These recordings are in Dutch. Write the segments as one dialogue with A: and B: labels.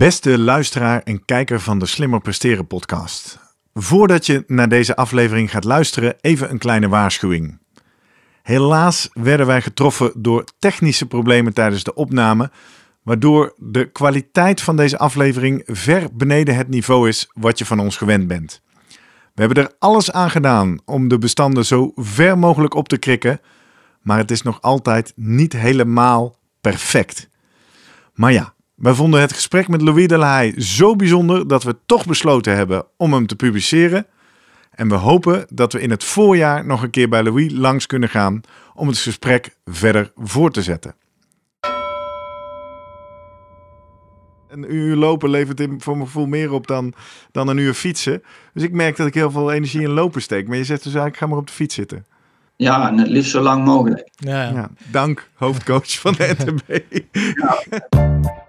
A: Beste luisteraar en kijker van de Slimmer Presteren podcast. Voordat je naar deze aflevering gaat luisteren, even een kleine waarschuwing. Helaas werden wij getroffen door technische problemen tijdens de opname, waardoor de kwaliteit van deze aflevering ver beneden het niveau is wat je van ons gewend bent. We hebben er alles aan gedaan om de bestanden zo ver mogelijk op te krikken, maar het is nog altijd niet helemaal perfect. Maar ja, wij vonden het gesprek met Louis de Lahaye zo bijzonder dat we toch besloten hebben om hem te publiceren. En we hopen dat we in het voorjaar nog een keer bij Louis langs kunnen gaan om het gesprek verder voor te zetten. Een uur lopen levert voor mijn gevoel meer op dan, dan een uur fietsen. Dus ik merk dat ik heel veel energie in lopen steek. Maar je zegt dus eigenlijk, ga maar op de fiets zitten.
B: Ja, en het liefst zo lang mogelijk.
A: Ja, ja. dank, hoofdcoach van de NTB. Ja.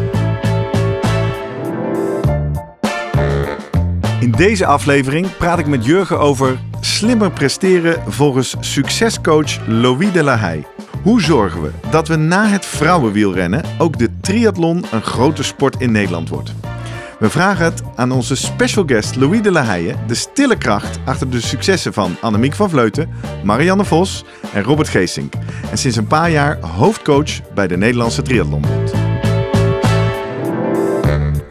A: In deze aflevering praat ik met Jurgen over slimmer presteren volgens succescoach Louis de la Haye. Hoe zorgen we dat we na het vrouwenwielrennen ook de triathlon een grote sport in Nederland wordt? We vragen het aan onze special guest Louis de la Haye, de stille kracht achter de successen van Annemiek van Vleuten, Marianne Vos en Robert Geesink. En sinds een paar jaar hoofdcoach bij de Nederlandse Triathlonbond.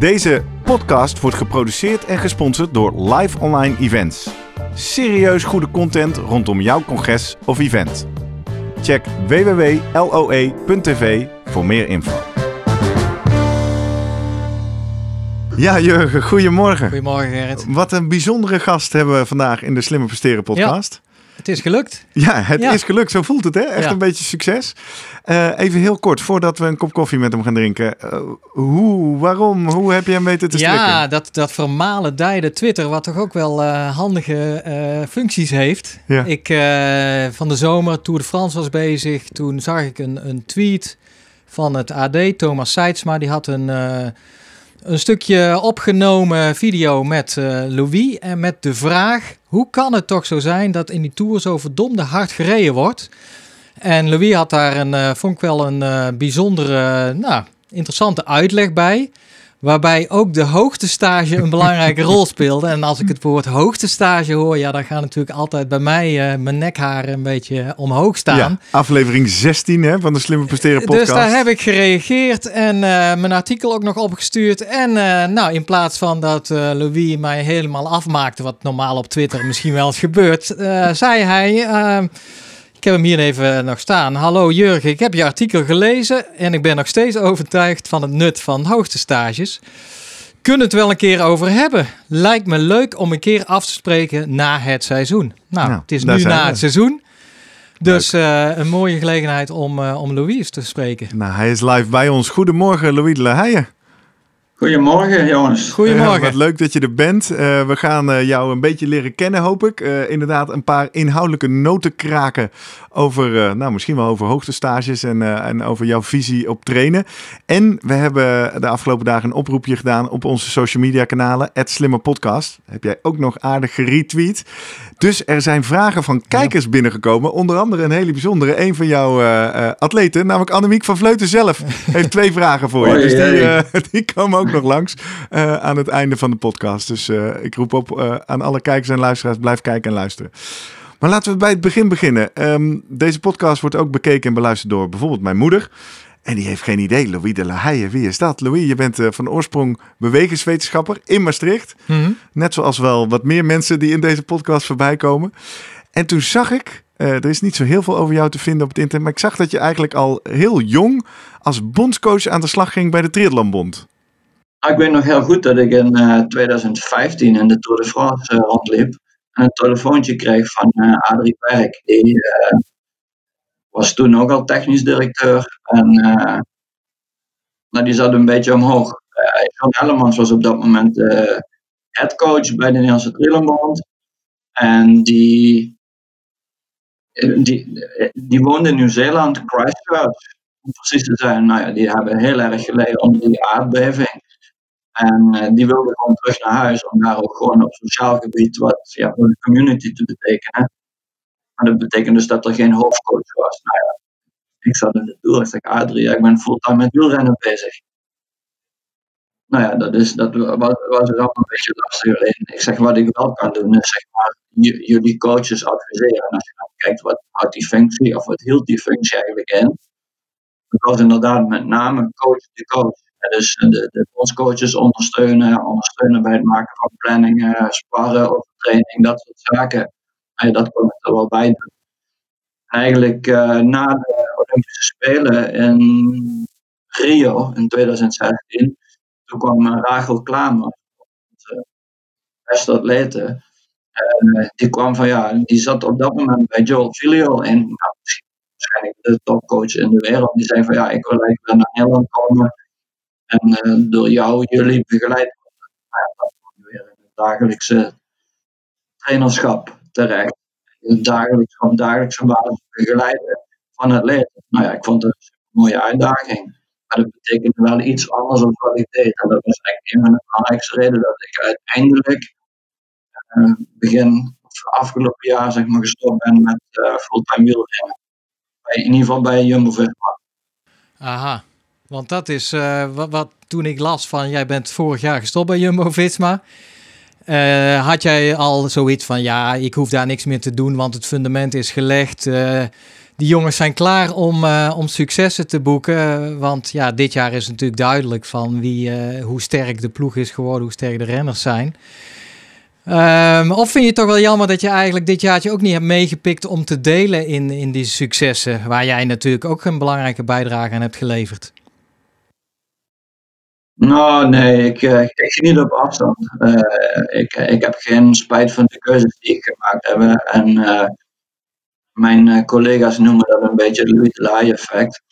A: Deze podcast wordt geproduceerd en gesponsord door Live Online Events. Serieus goede content rondom jouw congres of event. Check www.loe.tv voor meer info. Ja, Jurgen, goedemorgen.
C: Goedemorgen, Gerrit.
A: Wat een bijzondere gast hebben we vandaag in de Slimme Presteren podcast.
C: Het is gelukt.
A: Ja, het is gelukt. Zo voelt het, hè? Echt een beetje succes. Uh, even heel kort, voordat we een kop koffie met hem gaan drinken. Uh, hoe, waarom, hoe heb je hem weten te strikken?
C: Ja, dat, dat vermalen dijde Twitter, wat toch ook wel uh, handige functies heeft. Ja. Ik, van de zomer, Tour de France was bezig. Toen zag ik een, een tweet van het AD, Thomas Seidsma. Die had een een stukje opgenomen video met uh, Louis en met de vraag: hoe kan het toch zo zijn dat in die tour zo verdomde hard gereden wordt? En Louis had daar een, uh, vond ik wel een uh, bijzondere, nou, interessante uitleg bij. Waarbij ook de hoogtestage een belangrijke rol speelde. En als ik het woord hoogtestage hoor, ja, dan gaan natuurlijk altijd bij mij uh, mijn nekharen een beetje omhoog staan. Ja,
A: aflevering 16 hè, van de Slimme Presteren podcast.
C: Dus daar heb ik gereageerd en uh, mijn artikel ook nog opgestuurd. En uh, nou, in plaats van dat Louis mij helemaal afmaakte, wat normaal op Twitter misschien wel eens gebeurt, zei hij... Ik heb hem hier even nog staan. Hallo Jurgen, ik heb je artikel gelezen en ik ben nog steeds overtuigd van het nut van hoogtestages. Kunnen het wel een keer over hebben? Lijkt me leuk om een keer af te spreken na het seizoen. Nou, nou het is nu na het seizoen. Dus uh, een mooie gelegenheid om, uh, om Louis te spreken.
A: Nou, hij is live bij ons. Goedemorgen, Louis de La
B: Goedemorgen, jongens.
C: Goedemorgen. Uh,
A: wat leuk dat je er bent. Uh, we gaan uh, jou een beetje leren kennen, hoop ik. inderdaad, een paar inhoudelijke noten kraken over, nou, misschien wel over hoogtestages en, en over jouw visie op trainen. En we hebben de afgelopen dagen een oproepje gedaan op onze social media kanalen, @slimmerpodcast. Heb jij ook nog aardig geretweet. Dus er zijn vragen van kijkers binnengekomen. Onder andere een hele bijzondere. Een van jouw atleten, namelijk Annemiek van Vleuten zelf, heeft twee vragen voor je. dus die, die komen ook nog langs uh, aan het einde van de podcast. Dus uh, ik roep op uh, aan alle kijkers en luisteraars, blijf kijken en luisteren. Maar laten we bij het begin beginnen. Um, deze podcast wordt ook bekeken en beluisterd door bijvoorbeeld mijn moeder. En die heeft geen idee, Louis de La Haye, wie is dat? Louis, je bent van oorsprong bewegingswetenschapper in Maastricht. Mm -hmm. Net zoals wel wat meer mensen die in deze podcast voorbij komen. En toen zag ik, er is niet zo heel veel over jou te vinden op het internet, maar ik zag dat je eigenlijk al heel jong als bondscoach aan de slag ging bij de Triathlonbond.
B: Ah, ik weet nog heel goed dat ik in 2015 in de Tour de France rondliep en een telefoontje kreeg van Adrie Perk. Die was toen ook al technisch directeur en nou, die zat een beetje omhoog. John Hellemans was op dat moment headcoach bij de Nederlandse Triathlonbond. En die, die, die woonde in Nieuw-Zeeland, Christchurch, om precies te zijn. Nou ja, die hebben heel erg geleden onder die aardbeving. En die wilde gewoon terug naar huis om daar ook gewoon op sociaal gebied wat ja, voor de community te betekenen. Dat betekent dus dat er geen hoofdcoach was. Nou ja, ik zat in de tour, ik zeg Adrie, ik ben fulltime met wielrennen bezig nou ja, dat, is, dat was, was allemaal een beetje lastig. Ik zeg, wat ik wel kan doen, is zeg maar, jullie coaches adviseren. En als je dan kijkt, wat houdt die functie, of wat hield die functie eigenlijk in? Dat was inderdaad met name coach de coach. dus de, de ondersteunen, ondersteunen bij het maken van planningen, sparren over training, dat soort zaken. Dat ik er wel bij. Eigenlijk uh, na de Olympische Spelen in Rio in 2016 toen kwam eh, Rachel Klamer, onze beste atlete. Uh, die kwam van ja, die zat op dat moment bij Joel Filio en nou, waarschijnlijk de topcoach in de wereld. Die zei van ja, ik wil eigenlijk naar Nederland komen en door jou, jullie begeleid worden. Dat kwam weer in het dagelijkse trainerschap terecht. Dagelijks, op dagelijkse basis begeleiden van atleten. Nou ja, ik vond het een mooie uitdaging. Maar dat betekende wel iets anders dan wat ik deed. En dat was eigenlijk een van de belangrijkste redenen dat ik uiteindelijk uh, begin afgelopen jaar zeg maar, gestopt ben met uh, fulltime wielrennen. in ieder geval bij Jumbo-Visma.
C: Aha, want dat is uh, wat, wat, toen ik las van jij bent vorig jaar gestopt bij Jumbo-Visma. Had jij al zoiets van ja, ik hoef daar niks meer te doen, want het fundament is gelegd die jongens zijn klaar om, uh, om successen te boeken. Want ja, dit jaar is natuurlijk duidelijk van wie, hoe sterk de ploeg is geworden, hoe sterk de renners zijn. Um, of vind je het toch wel jammer dat je eigenlijk dit jaartje ook niet hebt meegepikt om te delen in, in die successen, waar jij natuurlijk ook een belangrijke bijdrage aan hebt geleverd?
B: Nou, nee, ik, uh, ik geniet op afstand. ik, ik heb geen spijt van de keuzes die ik gemaakt heb. En mijn uh, collega's noemen dat een beetje het Louis de effect.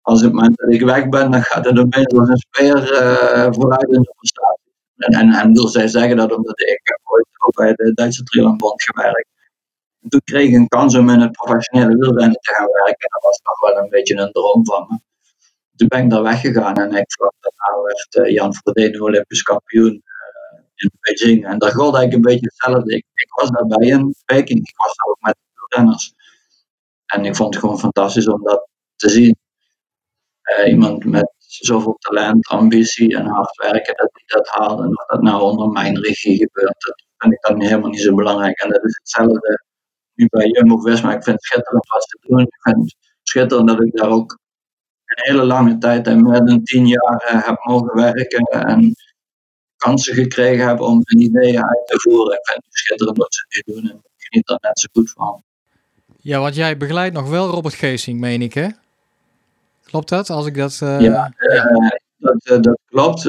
B: Als het moment dat ik weg ben, dan gaat het opeens als een speer vooruit in de prestatie. En, en, en zij zeggen dat omdat ik ooit bij de Duitse Triathlonbond gewerkt. En toen kreeg ik een kans om in het professionele wielrennen te gaan werken. En dat was toch wel een beetje een droom van me. Toen ben ik daar weggegaan en ik daarna werd Jan Verdeen Olympisch kampioen in Beijing. En daar gold eigenlijk een beetje hetzelfde. Ik, ik was daarbij in Peking, ik was daar ook met de renners. En ik vond het gewoon fantastisch om dat te zien. Uh, iemand met zoveel talent, ambitie en hard werken, dat hij dat haalde. En of dat nou onder mijn regie gebeurt, dat vind ik dan helemaal niet zo belangrijk. En dat is hetzelfde nu bij Jumbo-Visma. Ik vind het schitterend wat ze doen. Ik vind het schitterend dat ik daar ook een hele lange tijd en met een tien jaar uh, heb mogen werken. En kansen gekregen hebben om hun ideeën uit te voeren. Ik vind het schitterend wat ze nu doen en ik geniet er net zo goed van.
C: Ja, want jij begeleidt nog wel Robert Geesing, meen ik, hè? Klopt dat? Als ik dat. Uh,
B: ja. Uh, dat, dat, klopt.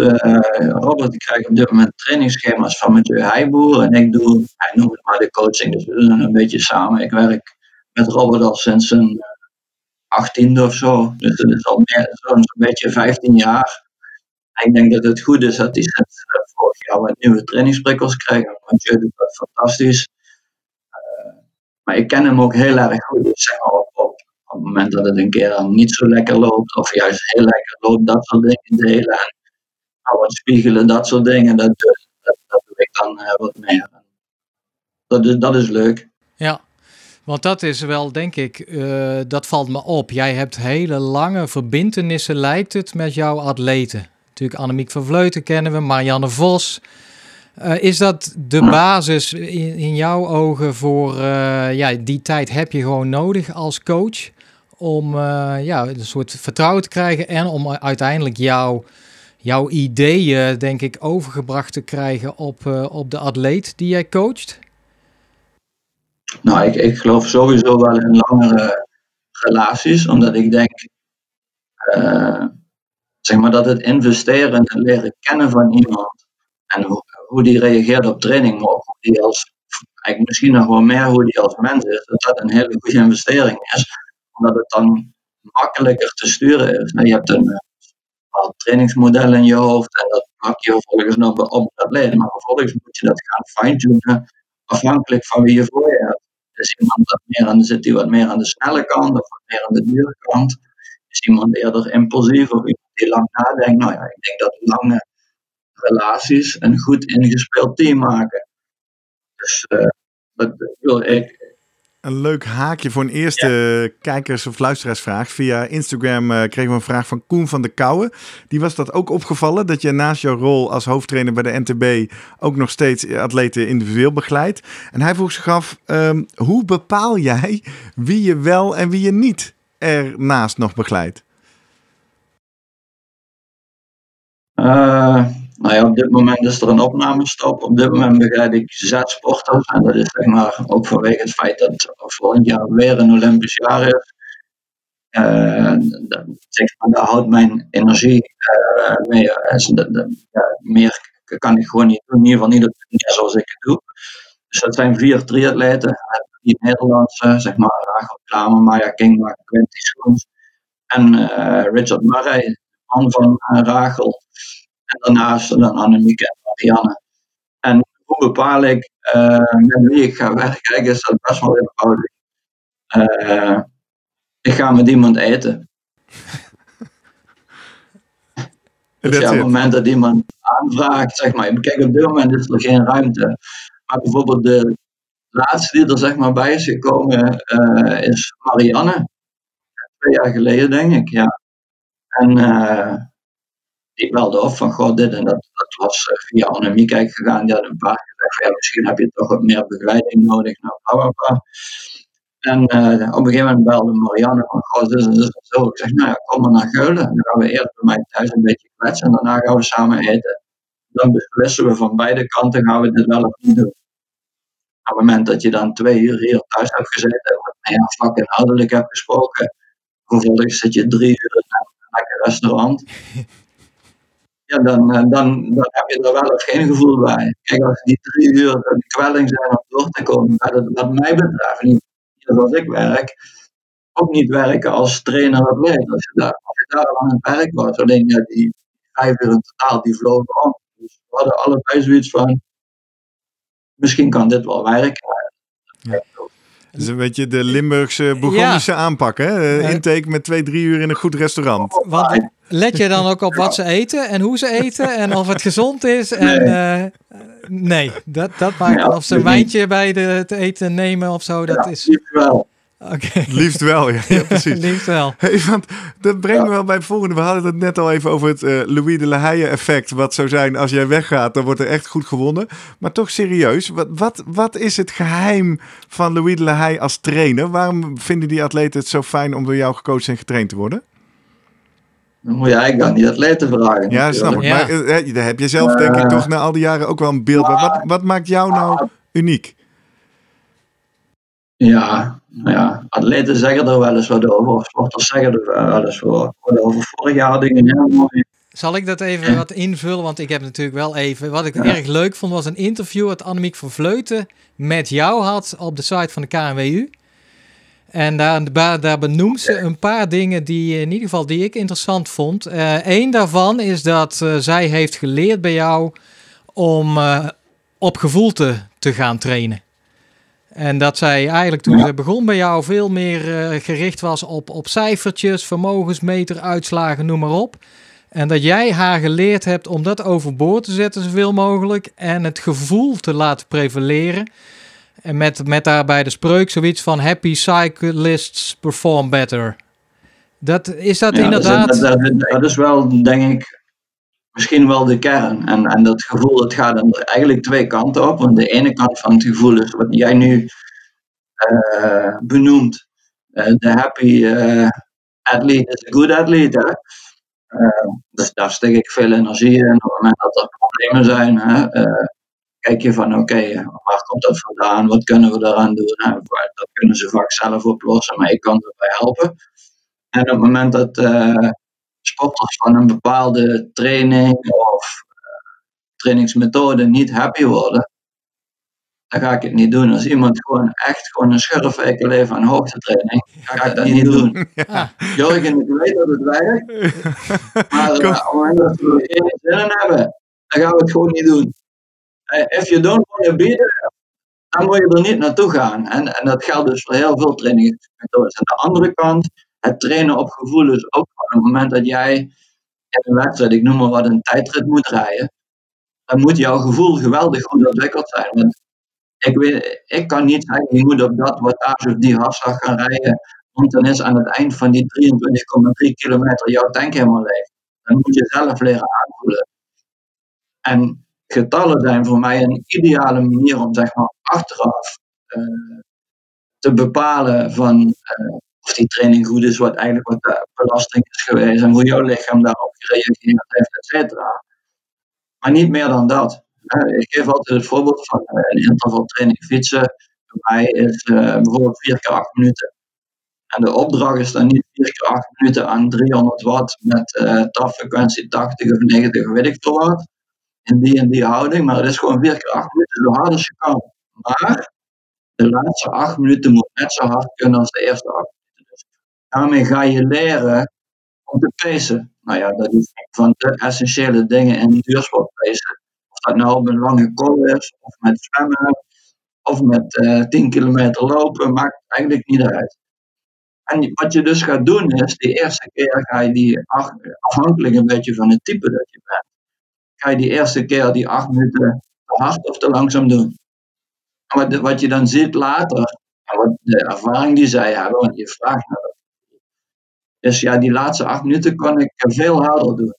B: Robert die krijgt op dit moment trainingsschema's van Mathieu Heijboer. En ik doe, hij noemt het maar de coaching, dus we doen een beetje samen. Ik werk met Robert al sinds een achttiende of zo. Dus dat is al zo'n beetje 15 jaar. ik denk dat het goed is dat hij sinds vorig jaar wat nieuwe trainingsprikkels krijgen. Want je doet dat fantastisch. Uh, maar ik ken hem ook heel erg goed. Dus zeg op, op, op, het moment dat het een keer niet zo lekker loopt, of juist heel lekker loopt, dat soort dingen delen. En nou, wat spiegelen, dat soort dingen, dat, dat, doe ik dan uh, wat meer. Dat is, dat is leuk.
C: Ja, want dat is wel, denk ik, uh, dat valt me op. Jij hebt hele lange verbindenissen, lijkt het, met jouw atleten. Natuurlijk Annemiek van Vleuten kennen we, Marianne Vos. Uh, is dat de basis in, in jouw ogen voor uh, ja, die tijd heb je gewoon nodig als coach om ja, een soort vertrouwen te krijgen en om uiteindelijk jouw, jouw ideeën, denk ik, overgebracht te krijgen op, op de atleet die jij coacht?
B: Nou, ik, ik geloof sowieso wel in langere relaties, omdat ik denk uh, zeg maar dat het investeren en leren kennen van iemand en hoe, hoe die reageert op training, maar ook hoe die als, eigenlijk misschien nog wel meer hoe die als mens is, dat dat een hele goede investering is, omdat het dan makkelijker te sturen is. je hebt een bepaald trainingsmodel in je hoofd en dat plak je vervolgens nog op dat leden, maar vervolgens moet je dat gaan fine-tunen afhankelijk van wie je voor je hebt. Is iemand dat meer aan, zit die wat meer aan de snelle kant of wat meer aan de dure kant? Is iemand eerder impulsief of iemand die lang nadenkt? Nou ja, ik denk dat lange relaties een goed ingespeeld team maken. Dus uh, dat wil ik,
A: een leuk haakje voor een eerste kijkers- of luisteraarsvraag. Via Instagram uh, kregen we een vraag van Koen van de Kouwen. Die was dat ook opgevallen, dat je naast jouw rol als hoofdtrainer bij de NTB ook nog steeds atleten individueel begeleidt. En hij vroeg zich af, ehm, hoe bepaal jij wie je wel en wie je niet ernaast nog begeleidt?
B: Uh, nou ja, op dit moment is er een opnamestop. Op dit moment begeleid ik zes sporters. En dat is zeg maar ook vanwege het feit dat volgend jaar weer een Olympisch jaar is. Zeg maar, daar houdt mijn energie uh, mee. Meer kan ik gewoon niet doen. In ieder geval niet op zoals ik het doe. Dus dat zijn vier triatleten. Die Nederlandse, zeg maar, Rachel Kramer, Maya Kingma, Quinty Schoens. En uh, Richard Murray, man van Rachel. En daarnaast dan Annemiek en Marianne. En hoe bepaal ik uh, met wie ik ga werken? is dat best wel eenvoudig. Uh, ik ga met iemand eten. dus ja, op het moment dat iemand aanvraagt, zeg maar, kijk op dit moment is er geen ruimte. Maar bijvoorbeeld de laatste die er zeg maar bij is gekomen uh, is Marianne. Twee jaar geleden denk ik, ja. En uh, ik belde op van, god, dit en dat, dat was eh, via Annemiek gegaan. Die had een paar gezegd van, ja, misschien heb je toch wat meer begeleiding nodig. Nou, bla, bla, En uh, op een gegeven moment belde Marianne van, god, dit en zo. Ik zeg, nou ja, kom maar naar Geulen. Dan gaan we eerst bij mij thuis een beetje kletsen en daarna gaan we samen eten. Dan beslissen we van beide kanten, gaan we dit wel of niet doen. Op het moment dat je dan twee uur hier thuis hebt gezeten, wat ja, vak inhoudelijk hebt gesproken, vervolgens zit je drie uur in een lekker restaurant. ja, dan, eh, dan, dan heb je er wel geen gevoel bij. Kijk, als die drie uur een kwelling zijn om door te komen, dat wat mij betreft, niet zoals ik werk, ook niet werken als trainer of leid. Als je daar, als je daar aan het werk was, alleen ja, die vijf uur in totaal, die vlogen om. Dus we hadden allebei zoiets van, misschien kan dit wel werken. Ja.
A: Dat is een beetje de Limburgse Bourgondische aanpak, hè? Intake met twee, drie uur in een goed restaurant.
C: Want let je dan ook op wat ze eten en hoe ze eten en of het gezond is? En, nee, uh, nee dat, dat maakt of ze een wijntje bij de, het eten nemen of zo. Dat is...
B: wel.
A: Okay. Liefst wel, ja, ja precies.
C: Liefst wel.
A: Hey, want dat brengt me wel bij het volgende. We hadden het net al even over het uh, Louis de La Haye effect. Wat zou zijn als jij weggaat, dan wordt er echt goed gewonnen. Maar toch serieus, wat, wat, wat is het geheim van Louis de La Haye als trainer? Waarom vinden die atleten het zo fijn om door jou gecoacht en getraind te worden?
B: Dan moet je eigenlijk aan die atleten vragen.
A: Ja, snap ik. Maar uh, daar heb je zelf denk ik toch na al die jaren ook wel een beeld bij. Wat, wat maakt jou nou uniek?
B: Ja, ja, atleten zeggen er wel eens wat over, sporters zeggen er wel eens wat over. Vorig jaar heel mooi...
C: Zal ik dat even wat invullen? Want ik heb natuurlijk wel even... Wat ik erg leuk vond was een interview dat Annemiek van Vleuten met jou had op de site van de KNWU. En daar, daar benoemt ze een paar dingen die in ieder geval die ik interessant vond. Eén uh, daarvan is dat uh, zij heeft geleerd bij jou om uh, op gevoel te, te gaan trainen. En dat zij eigenlijk toen ze begon bij jou veel meer uh, gericht was op, op cijfertjes, vermogensmeter, uitslagen, noem maar op. En dat jij haar geleerd hebt om dat overboord te zetten zoveel mogelijk en het gevoel te laten prevaleren. En met, met daarbij de spreuk zoiets van happy cyclists perform better. Dat, is dat inderdaad...
B: Dat, dat, dat, is wel, denk ik, misschien wel de kern. En, en dat gevoel, dat gaat er eigenlijk twee kanten op. Want de ene kant van het gevoel is wat jij nu uh, benoemt. Uh, de happy uh, athlete is a good athlete. dus daar steek ik veel energie in. Op het moment dat er problemen zijn, hè, kijk je van oké, waar komt dat vandaan? Wat kunnen we daaraan doen? Nou, dat kunnen ze vaak zelf oplossen, maar ik kan erbij helpen. En op het moment dat sporters van een bepaalde training of uh, trainingsmethode niet happy worden, dan ga ik het niet doen. Als iemand gewoon echt gewoon een schurfweken leven aan hoogtetraining, ga ik dat niet doen. Ja. Jorgen, ik weet dat het werkt, maar uh, op het moment dat we er geen zin in hebben, dan gaan we het gewoon niet doen. If you don't want to be there, dan moet je er niet naartoe gaan. En, en dat geldt dus voor heel veel trainingsmethodes. Aan de andere kant, het trainen op gevoel is ook op het moment dat jij in een wedstrijd, ik noem maar wat, een tijdrit moet rijden, dan moet jouw gevoel geweldig ontwikkeld zijn. Want ik, weet, ik kan niet zeggen, je moet op dat wattage of die hartslag gaan rijden, want dan is aan het eind van die 23,3 kilometer jouw tank helemaal leeg. Dan moet je zelf leren aanvoelen. En getallen zijn voor mij een ideale manier om zeg maar achteraf uh, te bepalen van uh, of die training goed is, wat eigenlijk wat de belasting is geweest en hoe jouw lichaam daarop gereageerd heeft, et cetera. Maar niet meer dan dat. Ik geef altijd het voorbeeld van een intervaltraining fietsen. Voor mij is bijvoorbeeld 4 keer 8 minuten. En de opdracht is dan niet 4 keer 8 minuten aan 300 watt met uh, tafrequentie 80 of 90 weet ik veel in die en die houding, maar het is gewoon vier keer acht minuten zo hard als je kan. Maar de laatste acht minuten moet net zo hard kunnen als de eerste acht minuten. Dus daarmee ga je leren om te pacen. Nou ja, dat is van de essentiële dingen in duursport pacen. Of dat nou op een lange call is, of met zwemmen, of met uh, eh, 10 kilometer lopen, maakt eigenlijk niet uit. En wat je dus gaat doen is, de eerste keer ga je die, afhankelijk een beetje van het type dat je bent, ga je die eerste keer die acht minuten te hard of te langzaam doen. En wat, je dan ziet later, wat de ervaring die zij hebben, want je vraagt naar is ja, die laatste acht minuten kon ik veel harder doen.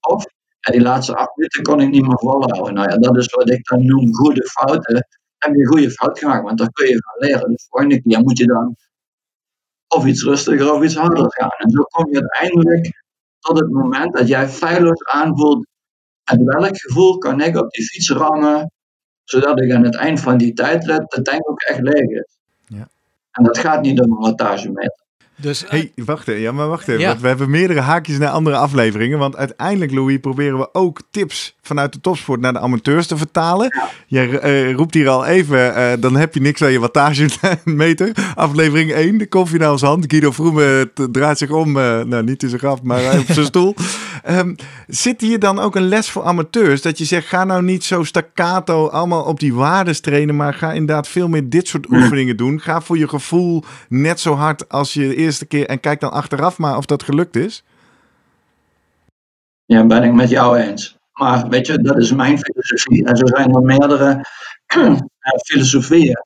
B: Of ja, die laatste acht minuten kon ik niet meer volhouden. Nou ja, dat is wat ik dan noem goede fouten. Heb je een goede fout gemaakt, want daar kun je van leren. De volgende keer moet je dan of iets rustiger of iets harder gaan. En zo kom je uiteindelijk tot het moment dat jij feilloos aanvoelt en welk gevoel kan ik op die fiets rammen, zodat ik aan het eind van die tijdrit de tank ook echt leeg is. Ja. En dat gaat niet door een wattagemeter.
A: Dus, hey, wacht even. Ja, maar wacht even. Want we hebben meerdere haakjes naar andere afleveringen. Want uiteindelijk, Louis, proberen we ook tips vanuit de topsport naar de amateurs te vertalen. Je uh, roept hier al even, uh, dan heb je niks aan je wattagemeter. Aflevering 1, de koffie naar ons hand. Guido Vroemen draait zich om, uh, nou niet in zijn graf, maar op zijn stoel. Um, zit hier dan ook een les voor amateurs? Dat je zegt, ga nou niet zo staccato allemaal op die waardes trainen, maar ga inderdaad veel meer dit soort oefeningen doen. Ga voor je gevoel net zo hard als je eerst eerste keer en kijk dan achteraf maar of dat gelukt is?
B: Ja, ben ik met jou eens. Maar weet je, dat is mijn filosofie. En zo zijn er meerdere filosofieën.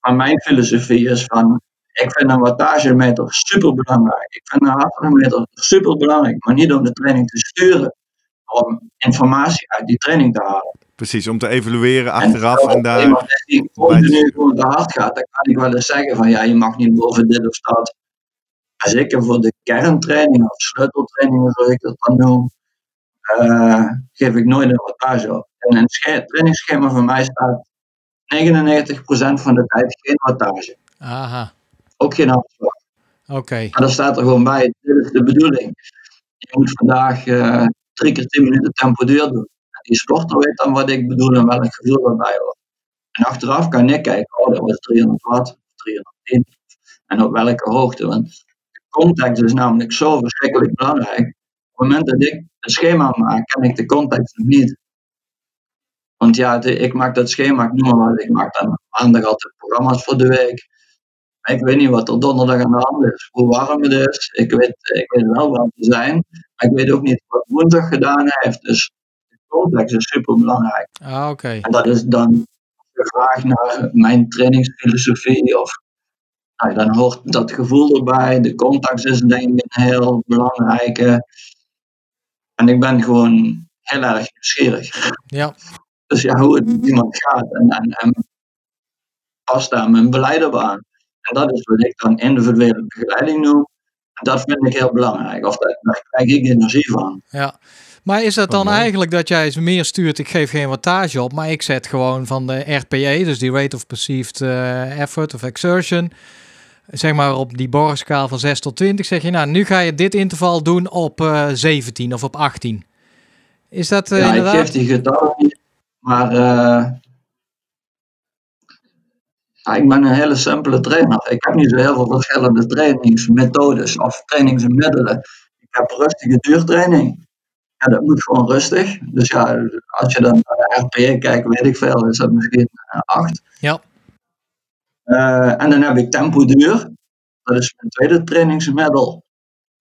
B: Maar mijn filosofie is van, ik vind een wattagemeter super belangrijk. Ik vind een hartmeter super belangrijk, maar niet om de training te sturen. Om informatie uit die training te halen.
A: Precies, om te evalueren achteraf en, en daar.
B: Als iemand continu gewoon te hard gaat, dan kan ik wel eens zeggen van ja, je mag niet boven dit of dat zeker voor de kerntraining of sleuteltrainingen, zoals ik dat dan noem, uh, geef ik nooit een wattage op. En in het trainingsschema van mij staat 99% van de tijd geen wattage.
C: Aha.
B: Ook geen afslag.
C: Oké.
B: Maar dan staat er gewoon bij, dit is de bedoeling. Je moet vandaag uh, drie keer 10 minuten tempo duur doen. En die sporter weet dan wat ik bedoel en welk gevoel erbij hoort. En achteraf kan ik kijken, oh dat was 300 watt, 310. En op welke hoogte. Want context is namelijk zo verschrikkelijk belangrijk. Op het moment dat ik een schema maak, ken ik de context nog niet. Want ja, ik maak dat schema, ik noem maar wat, ik maak dan maandag altijd programma's voor de week. ik weet niet wat er donderdag aan de hand is, hoe warm het is. Ik weet, ik weet wel wat te zijn, maar ik weet ook niet wat woensdag gedaan heeft. Dus de context is super belangrijk.
C: Ah, oké.
B: En dat is dan de vraag naar mijn trainingsfilosofie of nou, dan hoort dat gevoel erbij. De contact is denk ik een heel belangrijke. En ik ben gewoon heel erg nieuwsgierig.
C: Ja.
B: Dus ja, hoe het iemand gaat. En, en, en pas daar mijn beleid op aan. En dat is wat ik dan individuele begeleiding noem. En dat vind ik heel belangrijk. Of daar, daar krijg ik energie van.
C: Ja. Maar is dat dan eigenlijk dat jij meer stuurt, ik geef geen wattage op, maar ik zet gewoon van de RPE, dus die Rate of Perceived uh, Effort of Exertion, zeg maar op die borgschaal van 6 tot 20, zeg je nou, nu ga je dit interval doen op uh, eh, 17 of op 18. Is dat uh, ja, inderdaad?
B: ik geef die getallen maar ik ben een hele simpele trainer. Ik heb niet zo heel veel verschillende trainingsmethodes of trainingsmiddelen. Ik heb rustige duurtraining. Ja, dat moet gewoon rustig. Dus ja, als je dan naar de RPE kijkt, weet ik veel, is dat misschien 8.
C: Ja.
B: Uh, en dan heb ik tempo duur. Dat is mijn tweede trainingsmiddel.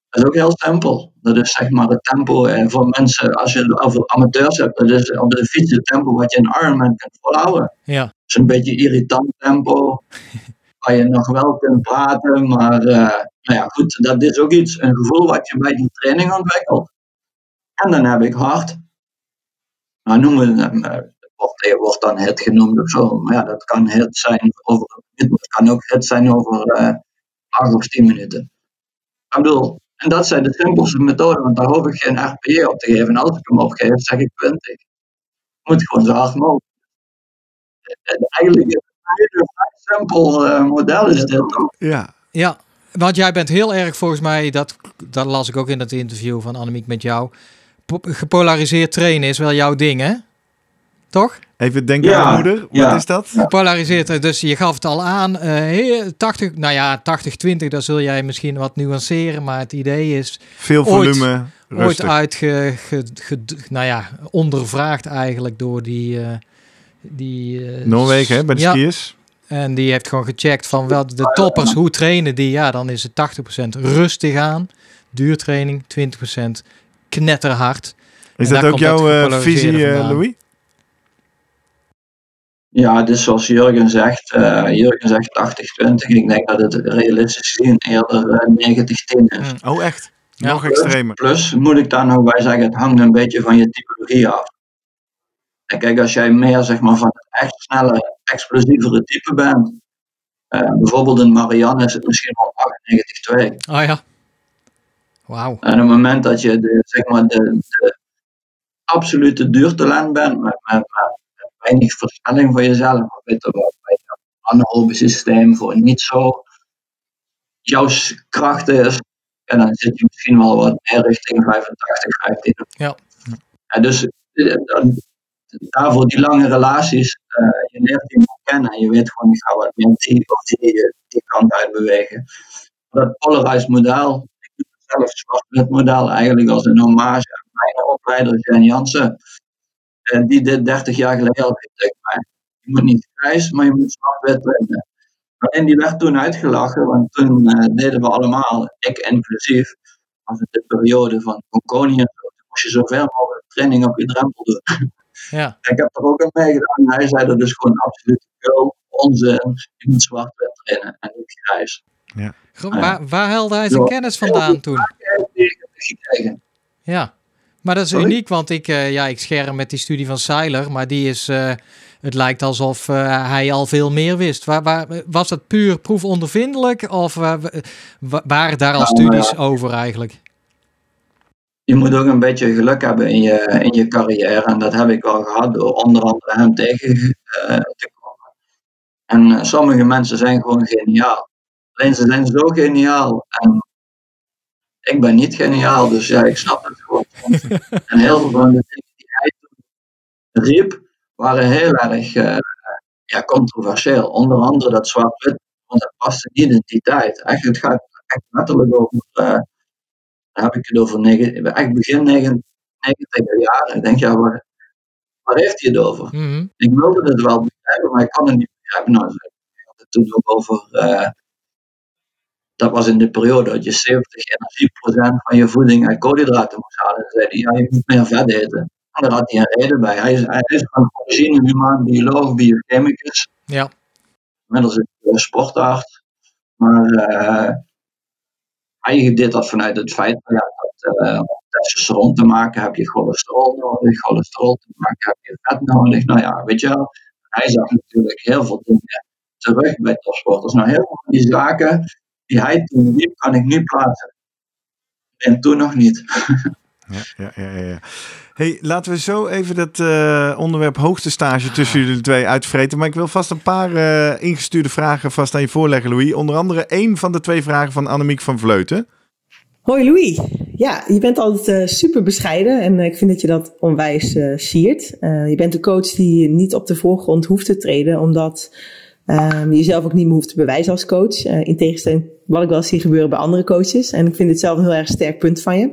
B: Dat is ook heel simpel. Dat is zeg maar het tempo en eh, voor mensen, als je over amateurs hebt, dat is op de fiets het tempo wat je in Ironman kunt volhouden.
C: Ja. Dat
B: is een beetje irritant tempo, waar je nog wel kunt praten, maar uh, nou ja, goed, dat is ook iets, een gevoel wat je bij die training ontwikkelt. En dan heb ik hard. Nou noemen we hem, wordt, wordt dan het genoemd of zo, maar ja, dat kan het zijn over, het kan ook het zijn over uh, 8 of 10 minuten. Ik bedoel, en dat zijn de simpelste methoden, want daar hoef ik geen RPE op te geven. En als ik hem opgeef, zeg ik 20. Ik moet gewoon zo hard mogelijk. En eigenlijk is het een vrij simpel uh, model is dit toch?
A: Ja.
C: Ja, want jij bent heel erg volgens mij, dat, dat las ik ook in het interview van Annemiek met jou. Gepolariseerd trainen is wel jouw ding, hè? Toch?
A: Even denken aan moeder. Wat is dat?
C: Gepolariseerd. Dus je gaf het al aan. Uh, 80, nou ja, 80-20, daar zul jij misschien wat nuanceren. Maar het idee is.
A: Veel volume.
C: Ooit, ooit uitge, nou ja, ondervraagd eigenlijk door die. Uh, die
A: uh, Noorwegen, hè, bij de ja. skiers.
C: En die heeft gewoon gecheckt van wel de toppers, hoe trainen die? Ja, dan is het 80% rustig aan, duurtraining, 20% knetterhard.
A: Is dat ook jouw visie, uh, Louis?
B: Ja, dus zoals Jurgen zegt, uh, Jurgen zegt 80-20. Ik denk dat het realistisch gezien eerder 90-10 is.
A: Mm. Oh, echt? Nog extremer.
B: Plus, moet ik daar nog bij zeggen, het hangt een beetje van je typologie af. En kijk, als jij meer zeg maar, van het echt snelle, explosievere type bent, uh, bijvoorbeeld in Marianne is het misschien wel 98-2.
C: Oh ja. Wauw.
B: En op het moment dat je de, zeg maar, de, de absolute duurtalent bent, met, met, met weinig versnelling voor jezelf, maar weet je wel, bij je anaerobe systeem voor niet zo jouw kracht is, en dan zit je misschien wel wat meer richting 85, 15.
C: Ja.
B: En dus eh, daarvoor die lange relaties, uh, je leert iemand kennen en je weet gewoon, ik ga wat meer die of die, die kant uit bewegen. Dat polarized model, ik doe het zelf zwart model eigenlijk als een hommage aan mijn opleider Jan Jansen, uh, die dit 30 jaar geleden al heeft mij. Je moet niet grijs, maar je moet zwart-wit trainen. En die werd toen uitgelachen, want toen uh, deden we allemaal, ik inclusief, was het de periode van Concordia, toen moest je zoveel mogelijk training op je drempel doen.
C: Ja.
B: Ik heb er ook aan meegedaan. Hij zei dat is gewoon absoluut veel onzin. Je moet zwart-wit trainen en niet grijs.
A: Ja.
C: waar, waar haalde hij zijn kennis vandaan toen? Ja, maar dat is uniek, want ik, uh, ja, ik scherm met die studie van Seiler, maar die is, uh, het lijkt alsof uh, hij al veel meer wist. Waar, waar, was dat puur proefondervindelijk of waren daar al nou, studies over eigenlijk?
B: je moet ook een beetje geluk hebben in je, in je carrière. En dat heb ik wel gehad door onder andere hem tegen te komen. En sommige mensen zijn gewoon geniaal. Alleen ze zijn zo geniaal. En ik ben niet geniaal, dus ja, ik snap het gewoon. en heel veel van de dingen die hij toen riep, waren heel erg uh, ja, controversieel. Onder andere dat zwart-wit, want dat paste niet in die tijd. Echt, het gaat echt letterlijk over heb ik het over echt begin 90 jaar. Ik denk, ja, waar, waar heeft hij het over?
C: Mhm.
B: Ik wilde het wel begrijpen, maar ik kan het niet begrijpen. Nou, ik had het toen ook over. Uh, dat was in de periode dat je 70 energieprocent van je voeding uit koolhydraten moest halen. Dan zei hij, ja, je moet meer vet eten. En daar had hij een reden bij. Hij is, hij is van origine humaan bioloog, biochemicus.
C: Ja.
B: Inmiddels is hij sportarts. Maar uh, hij deed dat vanuit het feit dat uh, om testosteron te maken heb je cholesterol nodig, cholesterol te maken heb je vet nodig. Nou ja, weet je wel, hij zag natuurlijk heel veel dingen terug bij topsporters. Nou, heel veel van die zaken die hij toen liep, kan ik nu plaatsen. En toen nog niet.
A: Ja, ja, ja, ja. Hey, laten we zo even dat uh, onderwerp hoogtestage tussen jullie twee uitvreten. Maar ik wil vast een paar uh, ingestuurde vragen vast aan je voorleggen, Louis. Onder andere één van de twee vragen van Annemiek van Vleuten.
D: Hoi Louis. Ja, je bent altijd uh, super bescheiden en ik vind dat je dat onwijs siert. je bent een coach die niet op de voorgrond hoeft te treden, omdat um, je jezelf ook niet meer hoeft te bewijzen als coach. in tegenstelling wat ik wel zie gebeuren bij andere coaches. En ik vind het zelf een heel erg sterk punt van je.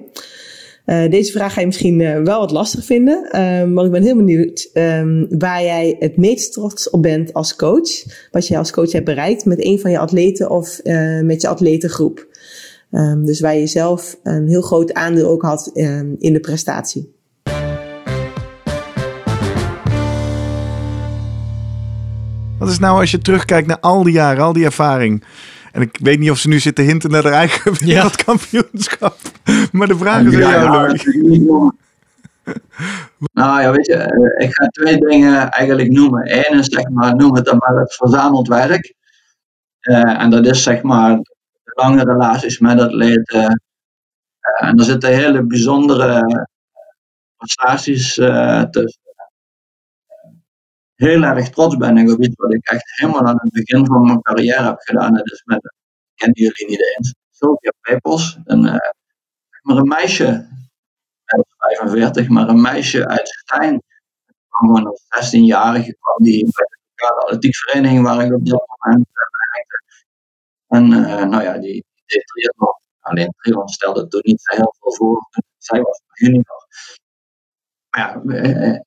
D: Uh, deze vraag ga je misschien uh, wel wat lastig vinden, uh, maar ik ben heel benieuwd um, waar jij het meest trots op bent als coach. Wat je als coach hebt bereikt met een van je atleten of met je atletengroep. Um, dus waar je zelf een heel groot aandeel ook had um, in de prestatie.
A: Wat is nou als je terugkijkt naar al die jaren, al die ervaring? En ik weet niet of ze nu zitten hinten naar haar eigen wereldkampioenschap. Maar de vraag is aan jou, Louis.
B: Nou ja, weet je, eh, ik ga twee dingen eigenlijk noemen. Eén is zeg maar, noem het dan maar het verzameld werk. Uh, en dat is zeg maar de lange relaties met atleten. Uh, en er zitten hele bijzondere prestaties uh, tussen. Heel erg trots ben op iets wat ik echt helemaal aan het begin van mijn carrière heb gedaan. Dat is met, kennen jullie niet eens, Sylvia Pepels. Een, maar een meisje, 45, maar een meisje uit Stijn. Gewoon als 16-jarige kwam die bij de lokale atletiekvereniging waar ik op dat moment werkte. En uh, nou ja, die, die deed triathlon. Alleen triathlon stelde toen niet heel veel voor. Zij was junior. Maar ja, eh,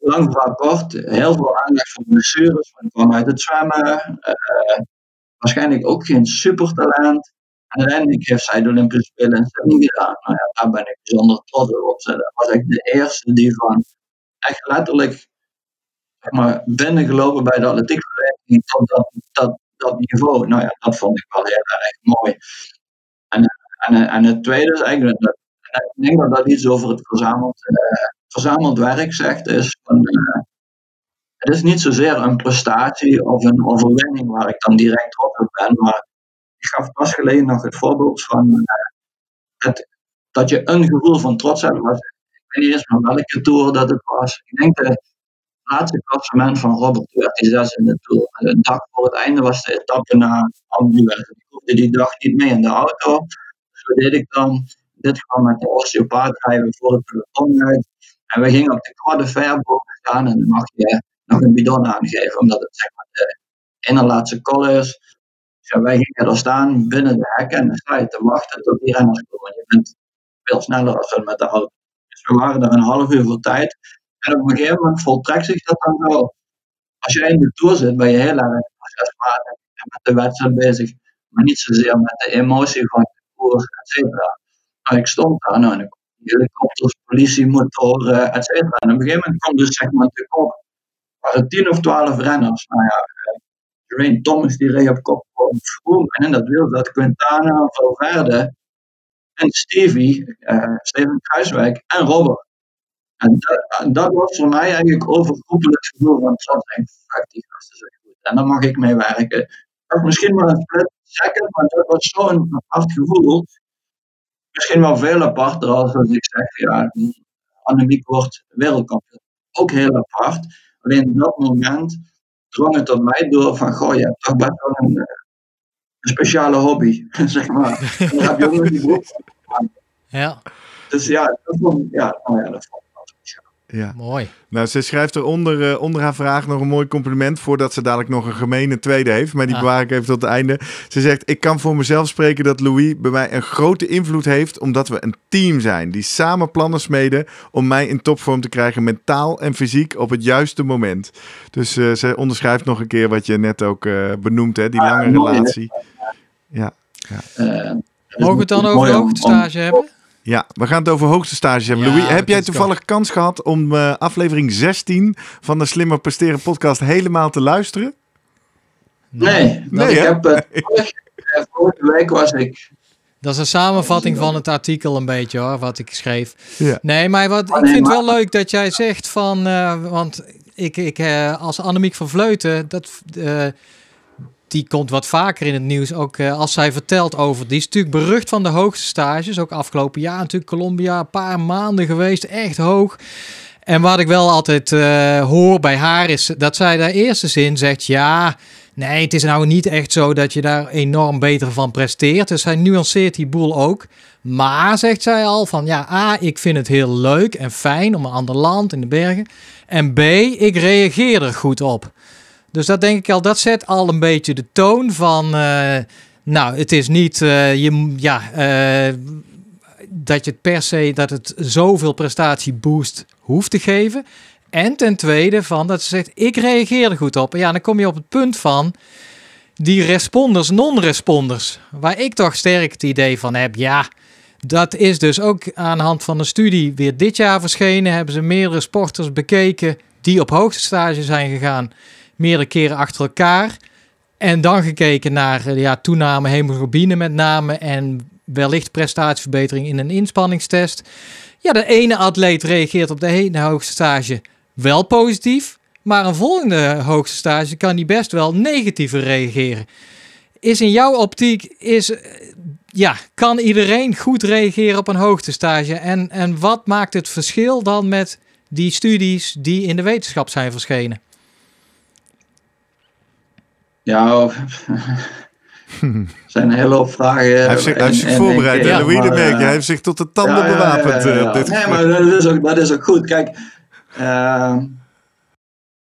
B: lang verhaal kort, heel veel aandacht voor blessures. Ik kwam uit het zwemmen. Uh, waarschijnlijk ook geen supertalent. En uiteindelijk heeft zij de Olympische Spelen in Sydney gedaan. Nou ja, daar ben ik bijzonder trots op. Dat was ik de eerste die van echt letterlijk zeg maar, binnengelopen bij de atletiekvereniging tot dat, dat, dat niveau. Nou ja, dat vond ik wel heel erg mooi. En, en, en het tweede is eigenlijk, dat, ik denk dat dat iets over het verzameld, uh, verzameld werk zegt, is van, uh, het is niet zozeer een prestatie of een overwinning waar ik dan direct trots op ben, maar ik gaf pas geleden nog het voorbeeld van uh, het, dat je een gevoel van trots hebt. Was, ik weet niet eens meer welke tour dat het was. Ik denk de laatste klassement van Robert werd die zes in de tour. De dag voor het einde was de etappe naar Ambuweg. Ik hoefde die dag niet mee in de auto. Wat deed ik dan? Dit kwam met de osteopaat rijden voor het peloton uit. En we gingen op de de Fer boven staan en dan mag je nog een bidon aangeven, omdat het zeg maar de ene laatste call is. Ja, wij gingen er staan binnen de hekken en dan sta je te wachten tot die renners komen. Je bent veel sneller als met de auto. Dus we waren er een half uur voor tijd. En op een gegeven moment voltrekt zich dat dan zo. Als je in de tour zit, ben je heel erg procesmatig en met de wedstrijd bezig. Maar niet zozeer met de emotie van de tour, et cetera. Maar ik stond daar nou, en ik helikopters, politiemotoren, et cetera. En op een gegeven moment komt dus zeg maar de kop. Waren tien of twaalf renners. Nou ja, Geraint Thomas die reed op kop van En in dat wiel zat Quintana, Valverde en Stevie, uh, Steven Kruiswijk en Robert. En dat, was voor mij eigenlijk overkoepelend gevoel. Want zat fuck die gasten zijn goed. En daar mag ik mee werken. Dat was misschien maar een split second, maar dat was zo'n apart gevoel. Misschien wel veel aparter als als ik zeg, ja, Annemiek wordt wereldkampioen. Ook heel apart. Alleen op dat moment drong het op mij door van, goh, je hebt toch best wel een, eh, een speciale hobby, zeg maar. En daar heb je ook nog die broek
C: Ja.
B: Dus ja, dat vond, ja, nou ja, dat vond.
A: Ja.
C: Mooi.
A: Nou, ze schrijft er onder, uh, onder haar vraag nog een mooi compliment. Voordat ze dadelijk nog een gemene tweede heeft. Maar die
C: Ah.
A: bewaar ik even tot het einde. Ze zegt: Ik kan voor mezelf spreken dat Louis bij mij een grote invloed heeft. Omdat we een team zijn. Die samen plannen smeden. Om mij in topvorm te krijgen. Mentaal en fysiek op het juiste moment. Dus eh, ze onderschrijft nog een keer wat je net ook eh, benoemt. Hè, die
B: Ah,
A: lange
B: mooi, hè?
A: relatie. Ja.
C: Mogen we het dan over
B: mooi
C: de
B: om-
C: hoogtestage hebben?
A: Ja, we gaan het over hoogste stages hebben.
C: Ja,
A: Louis, heb jij toevallig kans gehad om eh, aflevering 16 van de Slimmer Presteren podcast helemaal te luisteren?
B: Nee,
A: Nee,
B: ik
A: hè?
B: heb, eh, vorige, week was ik
C: Dat is een samenvatting van het artikel een beetje hoor, wat ik schreef.
A: Ja.
C: Nee, maar wat, ik
B: nee,
C: vind het wel leuk dat jij zegt van... eh, want ik, ik eh, als Annemiek van Vleuten... Dat, eh, die komt wat vaker in het nieuws. Ook uh, als zij vertelt over. Die is natuurlijk berucht van de hoogste stages. Ook afgelopen jaar natuurlijk Colombia. Een paar maanden geweest. Echt hoog. En wat ik wel altijd uh, hoor bij haar is dat zij de eerste zin zegt: Ja, nee, het is nou niet echt zo dat je daar enorm beter van presteert. Dus hij nuanceert die boel ook. Maar zegt zij al van ja, A, ik vind het heel leuk en fijn om een ander land in de bergen. En B, ik reageer er goed op. Dus dat denk ik al, dat zet al een beetje de toon van. Uh, nou, het is niet uh, je, ja, uh, dat je het per se dat het zoveel prestatieboost hoeft te geven. En ten tweede van dat ze zegt, ik reageer er goed op. Ja, dan kom je op het punt van die responders, non-responders. Waar ik toch sterk het idee van heb, ja, dat is dus ook aan de hand van een studie weer dit jaar verschenen. Hebben ze meerdere sporters bekeken die op hoogste stage zijn gegaan. Meerdere keren achter elkaar. En dan gekeken naar ja, toename hemoglobine met name. En wellicht prestatieverbetering in een inspanningstest. Ja, de ene atleet reageert op de ene hoogste stage wel positief. Maar een volgende hoogste stage kan die best wel negatiever reageren. Is in jouw optiek, is, ja, kan iedereen goed reageren op een hoogtestage? En, en wat maakt het verschil dan met die studies die in de wetenschap zijn verschenen?
B: Ja, er zijn een hele hoop vragen. Hij
A: heeft zich, hij zich voorbereid, ja, Louis de Beek. Hij heeft zich tot de tanden bewapend.
B: Ja,
A: dit
B: nee, maar dat is, ook, dat is ook goed. Kijk, uh,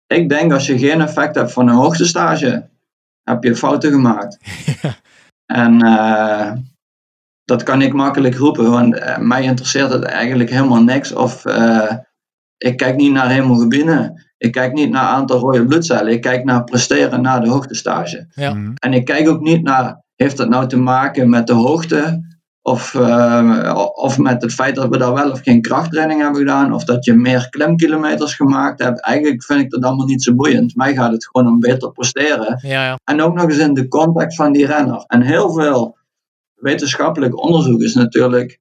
B: ik denk als je geen effect hebt van een hoogtestage, heb je fouten gemaakt. En uh, dat kan ik makkelijk roepen, want uh, mij interesseert het eigenlijk helemaal niks of ik kijk niet naar hemoglobine. Ik kijk niet naar aantal rode bloedcellen. Ik kijk naar presteren na de hoogtestage. Ja. Mhm. En ik kijk ook niet naar, heeft dat nou te maken met de hoogte? Of, uh, of met het feit dat we daar wel of geen krachttraining hebben gedaan. Of dat je meer klemkilometers gemaakt hebt. Eigenlijk vind ik dat allemaal niet zo boeiend. Mij gaat het gewoon om beter presteren.
C: Ja, ja.
B: En ook nog eens in de context van die renner. En heel veel wetenschappelijk onderzoek is natuurlijk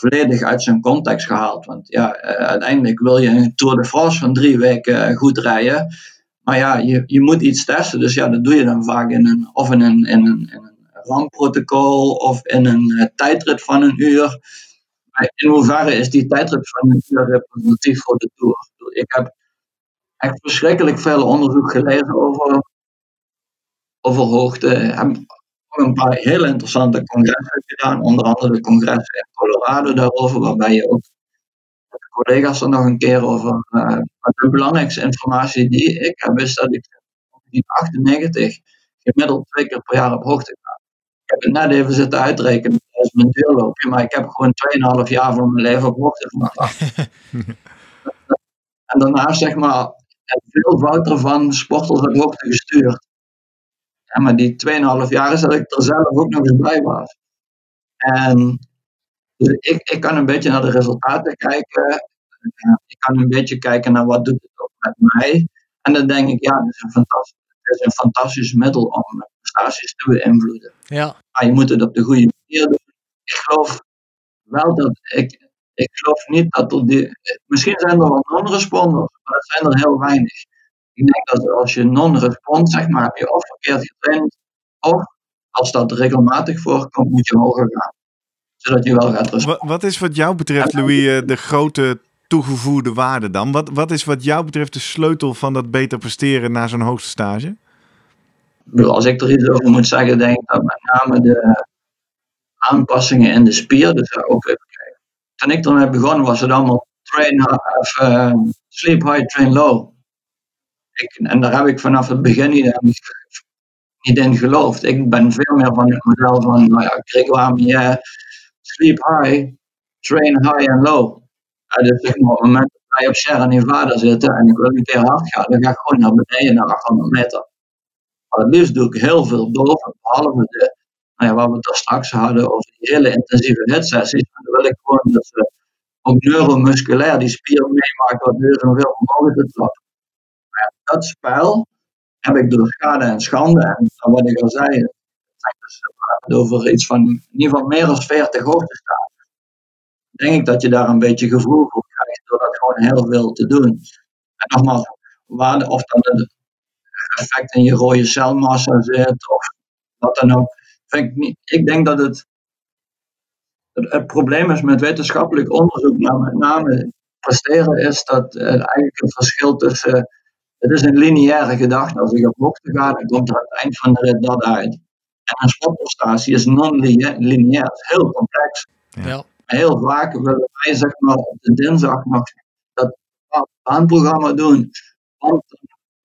B: volledig uit zijn context gehaald. Want ja, uh, uiteindelijk wil je een Tour de France van drie weken uh, goed rijden. Maar ja, je, je moet iets testen. Dus ja, dat doe je dan vaak in een, of in een, in een, in of in een uh, tijdrit van een uur. Maar in hoeverre is die tijdrit van een uur representatief voor de Tour? Ik heb echt verschrikkelijk veel onderzoek gelezen over, over hoogte. Een paar hele interessante congressen gedaan, onder andere de congres in Colorado daarover, waarbij je ook met de collega's er nog een keer over. Uh, de belangrijkste informatie die ik heb, is dat ik in 1998 gemiddeld twee keer per jaar op hoogte ga. Ik heb het net even zitten uitrekenen tijdens mijn deurloopje, maar ik heb gewoon 2,5 jaar van mijn leven op hoogte gemaakt. en daarnaast zeg maar veel fouten van sporters op hoogte gestuurd. Maar die 2,5 jaar is dat ik er zelf ook nog eens bij was. En dus ik, ik kan een beetje naar de resultaten kijken. Ik kan een beetje kijken naar wat doet het ook met mij. En dan denk ik, ja, het is een fantastisch, het is een fantastisch middel om prestaties te beïnvloeden.
C: Ja.
B: Maar je moet het op de goede manier doen. Ik geloof wel dat ik, ik geloof niet dat er die, misschien zijn er wel non-responders, maar dat zijn er heel weinig. Ik denk dat als je non-respond, zeg maar, heb je of verkeerd getraind, of als dat regelmatig voorkomt, moet je hoger gaan. Zodat je wel gaat
A: responderen. Wat is wat jou betreft, Louis, eh, de grote toegevoegde waarde dan? Wat, wat is wat jou betreft de sleutel van dat beter presteren na zo'n hoogste stage?
B: Als ik er iets over moet zeggen, denk ik dat met name de aanpassingen in de spier, dus ook even kijken. Toen ik ermee begon, was het allemaal train, of, uh, sleep high, train low en daar heb ik vanaf het begin niet, niet in geloofd. Ik ben veel meer van het model van, nou ja, Grégoire sleep high, train high and low. dus op het moment dat wij op Sierra Nevada zitten en ik wil een keer hard gaan, dan ga ik gewoon naar beneden naar 800 meter. Maar het liefst doe ik heel veel boven, behalve de, nou ja, waar we daar straks hadden over die hele intensieve hitsessies. Dan wil ik gewoon dat ze ook neuromusculair die spier meemaakt wat deur zoveel mogelijk te trappen dat spel heb ik door schade en schande, en wat ik al zei, dus over iets van in ieder geval meer dan 40 staan. Denk ik dat je daar een beetje gevoel voor krijgt door dat gewoon heel veel te doen. En nogmaals, waar, of dan de effect in je rode celmassa zit of wat dan ook. Vind ik, niet, ik denk dat het, het, probleem is met wetenschappelijk onderzoek, maar met name presteren, is dat eigenlijk het verschil tussen. Het is een lineaire gedachte. Als ik op hoogte ga, dan komt er aan het eind van de rit dat uit. En een sportprestatie is non-lineair, is heel complex. Ja. Heel vaak willen wij zeg maar, op de dinsdag nog dat baanprogramma doen. Want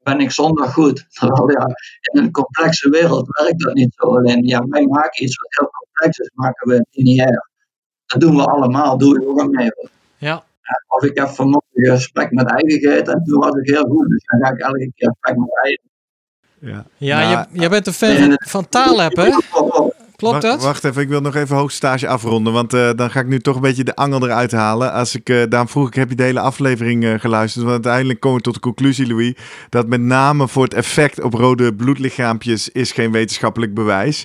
B: ben ik zondag goed. Terwijl ja, in een complexe wereld werkt dat niet zo. Alleen ja, wij maken iets wat heel complex is, maken we lineair. Dat doen we allemaal, doe ik ook mee.
C: Ja.
B: Of ik heb vanmorgen gesprek met eigen gegeten en toen was ik heel goed. Dus dan ga ik elke keer spek met eigen.
C: Ja, ja nou, jij bent een fan van Taleb, hè? Klopt
A: dat? Wacht even, ik wil nog even hoogstage afronden. Want uh, dan ga ik nu toch een beetje de angel eruit halen. Als ik, uh, daarom vroeg ik, heb je de hele aflevering uh, geluisterd? Want uiteindelijk komen we tot de conclusie, Louis, dat met name voor het effect op rode bloedlichaampjes is geen wetenschappelijk bewijs.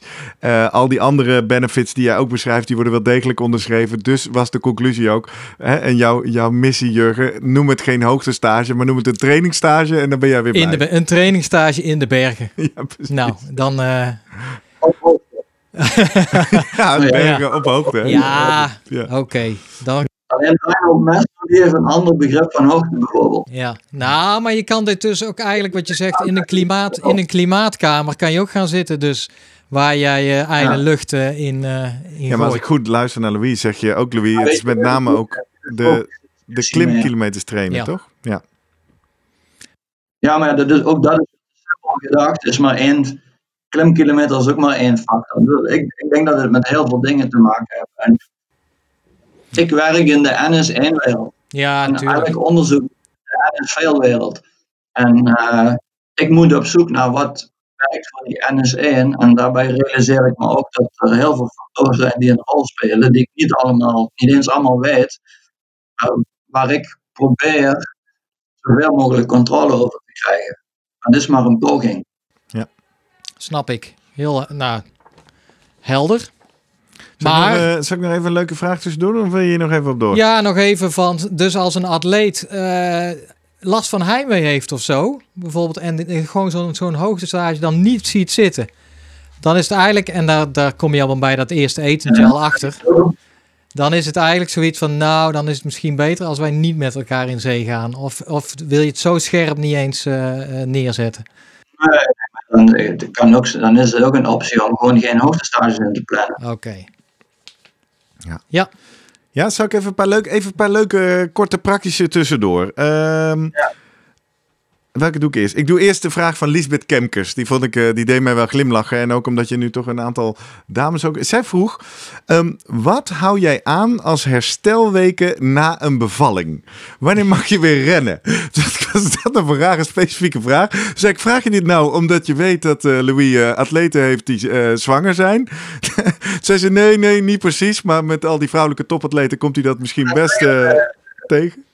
A: al die andere benefits die jij ook beschrijft, die worden wel degelijk onderschreven. Dus was de conclusie ook. Hè, en jouw, jouw missie, Jurgen, noem het geen hoogtestage, maar noem het een trainingstage en dan ben jij weer
C: in De, een trainingstage in de bergen. ja, precies. Nou, dan
A: ja, bergen op hoogte.
C: Ja, ja. oké. Okay. Dan...
B: Alleen op mensen die heeft een ander begrip van hoogte bijvoorbeeld.
C: Ja, nou, maar je kan dit dus ook eigenlijk wat je zegt, in een, klimaat, in een klimaatkamer kan je ook gaan zitten. Dus waar jij je eigen lucht uh, in, uh, in
A: Ja, maar als ik goed luister naar Louis, zeg je ook Louis, het is met name ook de, de klimkilometers trainen, toch? Ja.
B: Ja, maar dat is, ook dat is gedacht, is maar één klimkilometer is ook maar één factor. Ik, ik denk dat het met heel veel dingen te maken heeft. En ik werk in de NS1-wereld.
C: Ja,
B: en eigenlijk onderzoek in de NS-wereld. En uh, ik moet op zoek naar wat werkt voor die NS1. En daarbij realiseer ik me ook dat er heel veel factoren zijn die een rol spelen, die ik niet allemaal, niet eens allemaal weet. Uh, waar ik probeer zoveel mogelijk controle over te krijgen. En dit is maar een poging.
C: Snap ik. Heel, eh, nou, helder.
A: Zal maar, ik nog, uh, zal ik nog even een leuke vraag tussendoor of wil je hier nog even op door?
C: Ja, nog even van, dus als een atleet uh, last van heimwee heeft of zo, bijvoorbeeld, en gewoon zo'n zo'n hoogtestage dan niet ziet zitten, dan is het eigenlijk, en daar, daar kom je al bij dat eerste etentje al achter, dan is het eigenlijk zoiets van, nou, dan is het misschien beter als wij niet met elkaar in zee gaan. Of, of wil je het zo scherp niet eens uh, neerzetten?
B: Dan, kan ook, dan is het ook een optie om gewoon geen hoogtestages in te plannen.
C: Oké.
A: Ja. ja. Ja, zou ik even een paar, leuk, even een paar leuke, korte, praktische tussendoor. Um, ja. Welke doe ik eerst? Ik doe eerst de vraag van Lisbeth Kemkers. Die, vond ik, eh, die deed mij wel glimlachen. En ook omdat je nu toch een aantal dames ook... Zij vroeg, ehm, wat hou jij aan als herstelweken na een bevalling? Wanneer mag je weer rennen? Dat was dat een rare specifieke vraag. Dus ik vraag je dit nou omdat je weet dat uh, Louis uh, atleten heeft die zwanger zijn? Zei ze, nee, nee, niet precies. Maar met al die vrouwelijke topatleten komt hij dat misschien best tegen.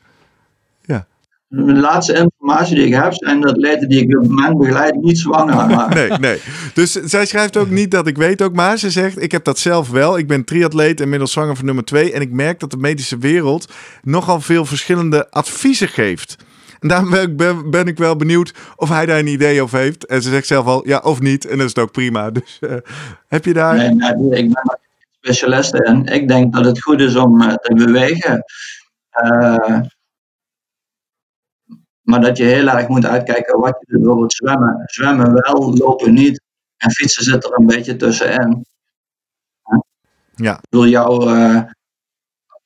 B: De laatste informatie die ik heb zijn dat atleten die ik op het moment begeleid niet zwanger
A: waren. Nee, nee. Dus zij schrijft ook niet dat ik weet ook, maar ze zegt: Ik heb dat zelf wel. Ik ben triatleet, inmiddels zwanger van nummer twee. En ik merk dat de medische wereld nogal veel verschillende adviezen geeft. En daarom ben, ben, ik wel benieuwd of hij daar een idee over heeft. En ze zegt zelf al ja of niet. En dat is het ook prima. Dus uh, heb je daar.
B: Nee, nee, ik ben specialist en ik denk dat het goed is om uh, te bewegen. Uh, maar dat je heel erg moet uitkijken wat je doet. Bijvoorbeeld zwemmen. Zwemmen wel, lopen niet. En fietsen zit er een beetje tussenin.
A: Ja. Ik
B: bedoel, jouw uh,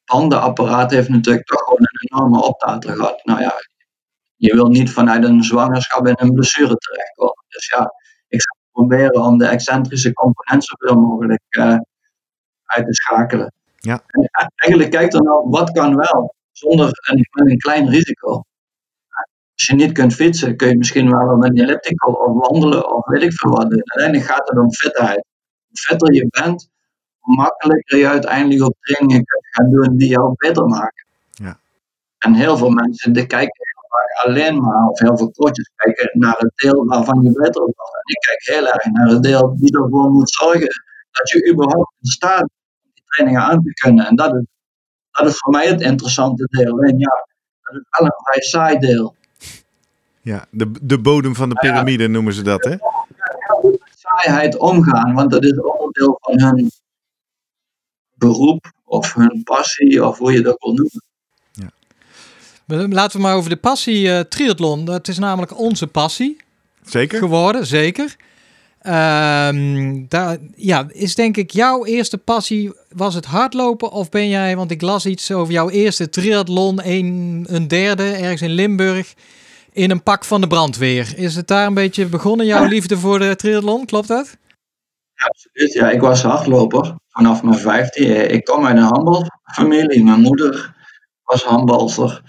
B: bandenapparaat heeft natuurlijk toch gewoon een enorme optater gehad. Nou ja, je wil niet vanuit een zwangerschap in een blessure terechtkomen. Dus ja, ik zou proberen om de excentrische component zoveel mogelijk uh, uit te schakelen.
A: Ja.
B: En eigenlijk kijk er nou, wat kan wel, zonder een, een klein risico. Als je niet kunt fietsen, kun je misschien wel op een elliptical of wandelen of weet ik veel wat doen. Uiteindelijk gaat het om fitheid. Hoe fitter je bent, hoe makkelijker je uiteindelijk op trainingen kunt gaan doen die jou beter maken.
A: Ja.
B: En heel veel mensen die kijken heel vaak alleen maar, of heel veel coaches kijken naar het deel waarvan je beter wordt. En ik kijk heel erg naar het deel die ervoor moet zorgen dat je überhaupt in staat om die trainingen aan te kunnen. En dat is, dat is voor mij het interessante deel. En ja, dat is wel een vrij saai deel.
A: Ja, de, de bodem van de piramide noemen ze dat, hè?
B: Met saaiheid omgaan, want dat is onderdeel van hun beroep of hun passie, of hoe je dat wil noemen.
C: Ja. Laten we maar over de passie uh, triathlon. Dat is namelijk onze passie.
A: Zeker.
C: Geworden, zeker. Um, daar, ja, is denk ik jouw eerste passie, was het hardlopen of ben jij, want ik las iets over jouw eerste triathlon, een, een derde, ergens in Limburg, in een pak van de brandweer. Is het daar een beetje begonnen, jouw liefde voor de triathlon, klopt dat?
B: Ja, absoluut. Ja, ik was hardloper vanaf mijn vijftien. Ik kom uit een handbalfamilie. Mijn moeder was handbalster.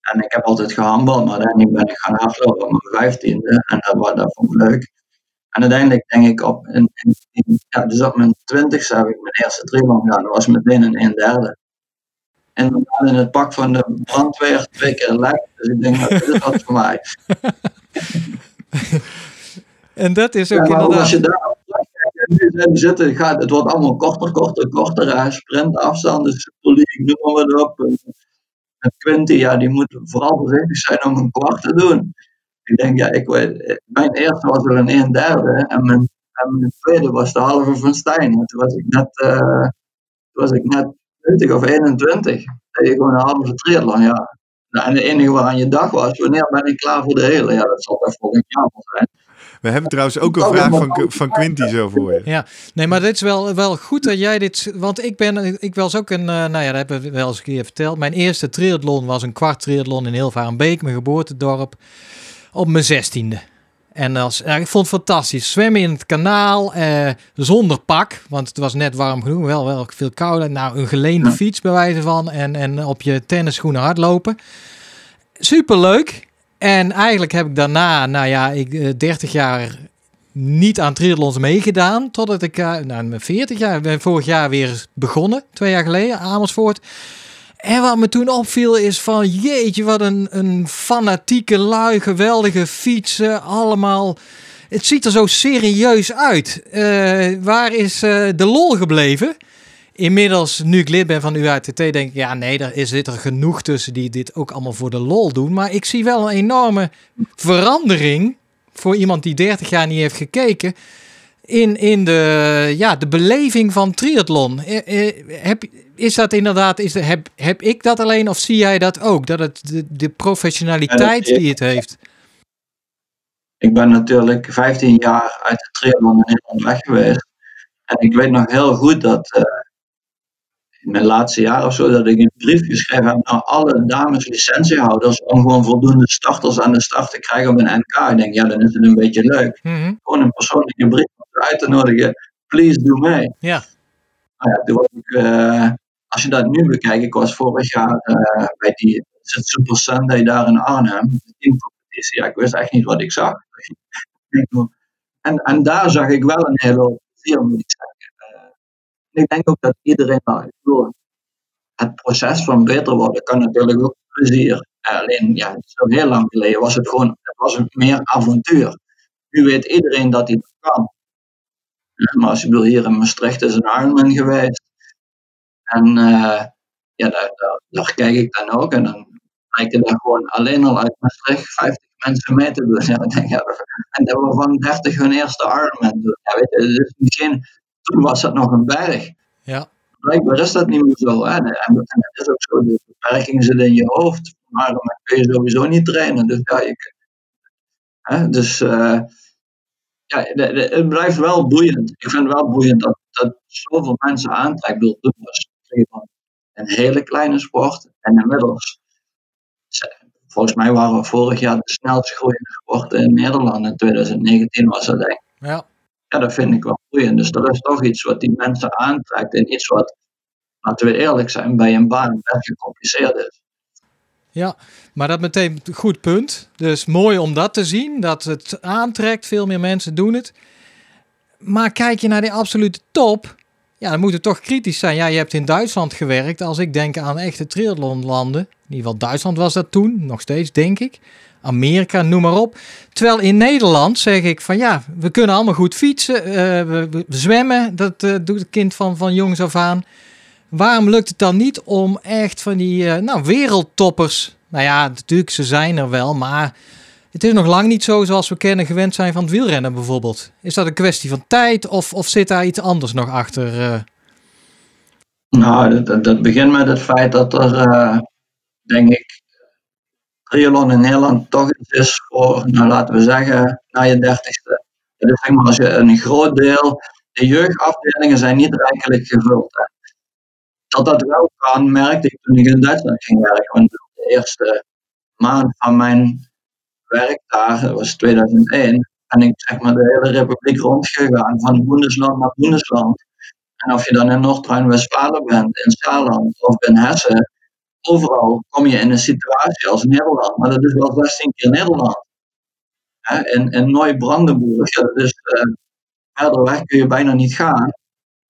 B: En ik heb altijd gehandbald, maar dan ben ik gaan hardlopen op mijn vijftiende. En dat, was, dat vond ik leuk. En uiteindelijk denk ik op, in, in, ja, dus op mijn twintigste heb ik mijn eerste triathlon gedaan. Dat was meteen een een derde. En dan in het pak van de brandweer twee keer lek. Dus ik denk, dat dit is wat voor mij.
C: en dat is ook ja, inderdaad...
B: Als je daar zitten, gaat, het wordt allemaal korter, korter, korter. Sprint, afstand, dus politie, noem maar op. En Quinty, ja, die moet vooral voorzichtig zijn om een kwart te doen. Ik denk, ja, ik weet, mijn eerste was er een 1 derde en mijn, en mijn tweede was de halve van Stijn. Toen was ik net, uh, was ik net 20 of 21. Dat je gewoon een halve triathlon, ja. Nou, en het enige waaraan je dag was, wanneer ben ik klaar voor de hele? Ja, dat zal toch volgend jaar zijn.
A: We hebben trouwens ook een vraag van, van Quinty zo voor je.
C: Ja, nee, maar dit is wel, wel goed dat jij dit... Want ik ben, ik was ook een... Uh, nou ja, dat hebben we wel eens een keer verteld. Mijn eerste triathlon was een kwart triathlon in Hilvarenbeek, mijn geboortedorp op mijn zestiende. En als, ja, ik vond het fantastisch. Zwemmen in het kanaal, eh, zonder pak, want het was net warm genoeg, wel, wel veel kouder. Nou, een geleende fiets bij wijze van en, en op je tennisschoenen hardlopen. Superleuk. En eigenlijk heb ik daarna, nou ja, ik 30 eh, jaar niet aan triathlons meegedaan. Totdat ik, uh, nou, mijn 40 jaar, ben vorig jaar weer begonnen, twee jaar geleden, Amersfoort. En wat me toen opviel is van jeetje, wat een, een fanatieke lui, geweldige fietsen, allemaal. Het ziet er zo serieus uit. Uh, waar is uh, de lol gebleven? Inmiddels, nu ik lid ben van UATT, denk ik, ja nee, er is dit er genoeg tussen die dit ook allemaal voor de lol doen. Maar ik zie wel een enorme verandering voor iemand die 30 jaar niet heeft gekeken in, in de, ja, de beleving van triathlon. Eh, eh, heb, is dat inderdaad, is de, heb, heb ik dat alleen of zie jij dat ook? Dat het de, de professionaliteit die het heeft?
B: Ik ben natuurlijk 15 jaar uit de triathlon in Nederland weg geweest. En ik weet nog heel goed dat uh, in mijn laatste jaar of zo, dat ik een brief geschreven heb naar alle dames licentiehouders om gewoon voldoende starters aan de start te krijgen op een NK. Ik denk, ja, dan is het een beetje leuk.
C: Mhm.
B: Gewoon een persoonlijke brief uit te nodigen. Please do mee.
C: Ja.
B: Nou ja, toen was ik, uh, als je dat nu bekijkt, ik was vorig jaar uh, bij die Super Sunday daar in Arnhem. Ja, ik wist echt niet wat ik zag. En, en daar zag ik wel een hele hoop plezier, moet ik zeggen ik denk ook dat iedereen wel Het proces van beter worden kan natuurlijk ook plezier. Alleen, ja, zo heel lang geleden was het gewoon het was een meer avontuur. Nu weet iedereen dat hij dat kan. Maar als je wil, hier in Maastricht is een Ironman geweest. En uh, ja, daar, daar, daar, kijk ik dan ook. En dan lijken er gewoon alleen al uit Maastricht 50 mensen mee te doen. Ja, denk, ja, en dat we van 30 hun eerste Ironman doen. Ja, weet je, misschien toen was dat nog een berg.
C: Ja.
B: Blijkbaar is dat niet meer zo. Hè? En, het is ook zo, de beperking zit in je hoofd. Maar dan kun je sowieso niet trainen. Dus ja, je, hè? Dus uh, ja, het blijft wel boeiend. Ik vind het wel boeiend dat, dat zoveel mensen aantrekt. door van een hele kleine sport. En inmiddels, volgens mij waren we vorig jaar de snelst groeiende sport in Nederland. In 2019 was dat denk ik.
C: Ja
B: ja, dat vind ik wel boeiend. Dus dat is toch iets wat die mensen aantrekt en iets wat, laten we eerlijk zijn, bij een baan best gecompliceerd is.
C: Ja, maar dat meteen een goed punt. Dus mooi om dat te zien, dat het aantrekt. Veel meer mensen doen het. Maar kijk je naar die absolute top, ja, dan moet het toch kritisch zijn. Ja, je hebt in Duitsland gewerkt. Als ik denk aan echte triathlonlanden, in ieder geval Duitsland was dat toen, nog steeds denk ik. Amerika, noem maar op. Terwijl in Nederland zeg ik van ja, we kunnen allemaal goed fietsen, uh, we, we, zwemmen, dat uh, doet het kind van, van jongs af aan. Waarom lukt het dan niet om echt van die uh, nou, wereldtoppers, nou ja, natuurlijk ze zijn er wel, maar Het is nog lang niet zo zoals we kennen gewend zijn van het wielrennen bijvoorbeeld. Is dat een kwestie van tijd of, of zit daar iets anders nog achter? Uh?
B: Nou, dat, begint met het feit dat er, uh, denk ik, triathlon in Nederland toch iets is voor, nou, laten we zeggen, na je dertigste. Dus maar, als je een groot deel, de jeugdafdelingen zijn niet rijkelijk gevuld. Hè. Dat dat wel kan, merkte ik toen ik in Duitsland ging werken. Want de eerste maand van mijn werk daar, was 2001, en ik zeg maar de hele republiek rondgegaan, van Bundesland naar Bundesland. En of je dan in Noord-Rijn-Westfalen bent, in Saarland of in Hessen, overal kom je in een situatie als Nederland, maar dat is wel 16 keer Nederland. In, in Nooi-Brandenburg, dus verder weg kun je bijna niet gaan.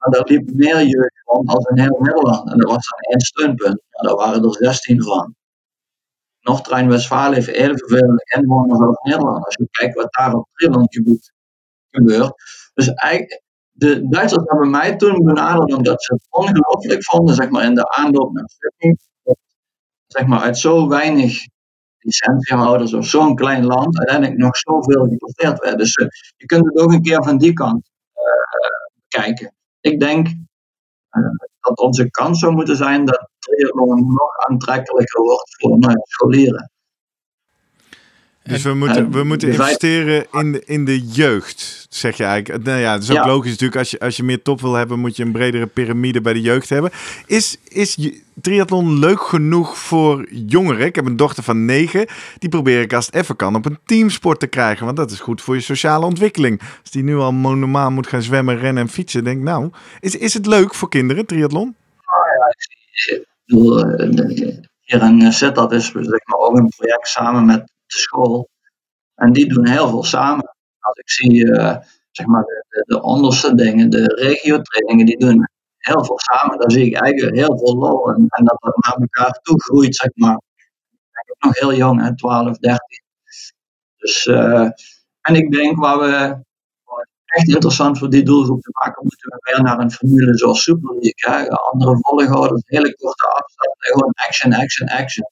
B: Maar daar liep meer jeugd rond als in heel Nederland. En dat was dan één steunpunt. Ja, daar waren er 16 van. Noord-Rijn-Westfalen heeft evenveel inwoners als Nederland. Als je kijkt wat daar op gebied gebeurt. Dus eigenlijk, de Duitsers hebben mij toen benaderd omdat ze het ongelooflijk vonden, zeg maar, in de aanloop naar Sydney. Zeg maar, uit zo weinig licentiehouders of zo'n klein land uiteindelijk nog zoveel geporteerd werd. Dus uh, je kunt het ook een keer van die kant uh, kijken. Ik denk uh, dat onze kans zou moeten zijn dat triathlon nog aantrekkelijker wordt voor scholieren.
A: Dus we moeten, we moeten investeren in de, in de jeugd, zeg je eigenlijk. Nou ja, het is ook logisch natuurlijk. Als je, als je meer top wil hebben, moet je een bredere piramide bij de jeugd hebben. Is, is triathlon leuk genoeg voor jongeren? Ik heb een dochter van negen. Die probeer ik als het even kan op een teamsport te krijgen. Want dat is goed voor je sociale ontwikkeling. Als die nu al normaal moet gaan zwemmen, rennen en fietsen. Denk nou, is, is het leuk voor kinderen, triathlon?
B: Ja, ik bedoel, eh, hier in Sittard is zeg maar, ook een project samen met school. En die doen heel veel samen. Als ik zie uh, zeg maar de, de, onderste dingen, de regio-trainingen, die doen heel veel samen. Daar zie ik eigenlijk heel veel lol en, en dat dat naar elkaar toe groeit, zeg maar. Ik ben nog heel jong, hè, 12, 13. Dus, uh, en ik denk waar we echt interessant voor die doelgroep te maken, moeten we weer naar een formule zoals Super League. Andere volgorders, hele korte afstanden, gewoon action, action, action.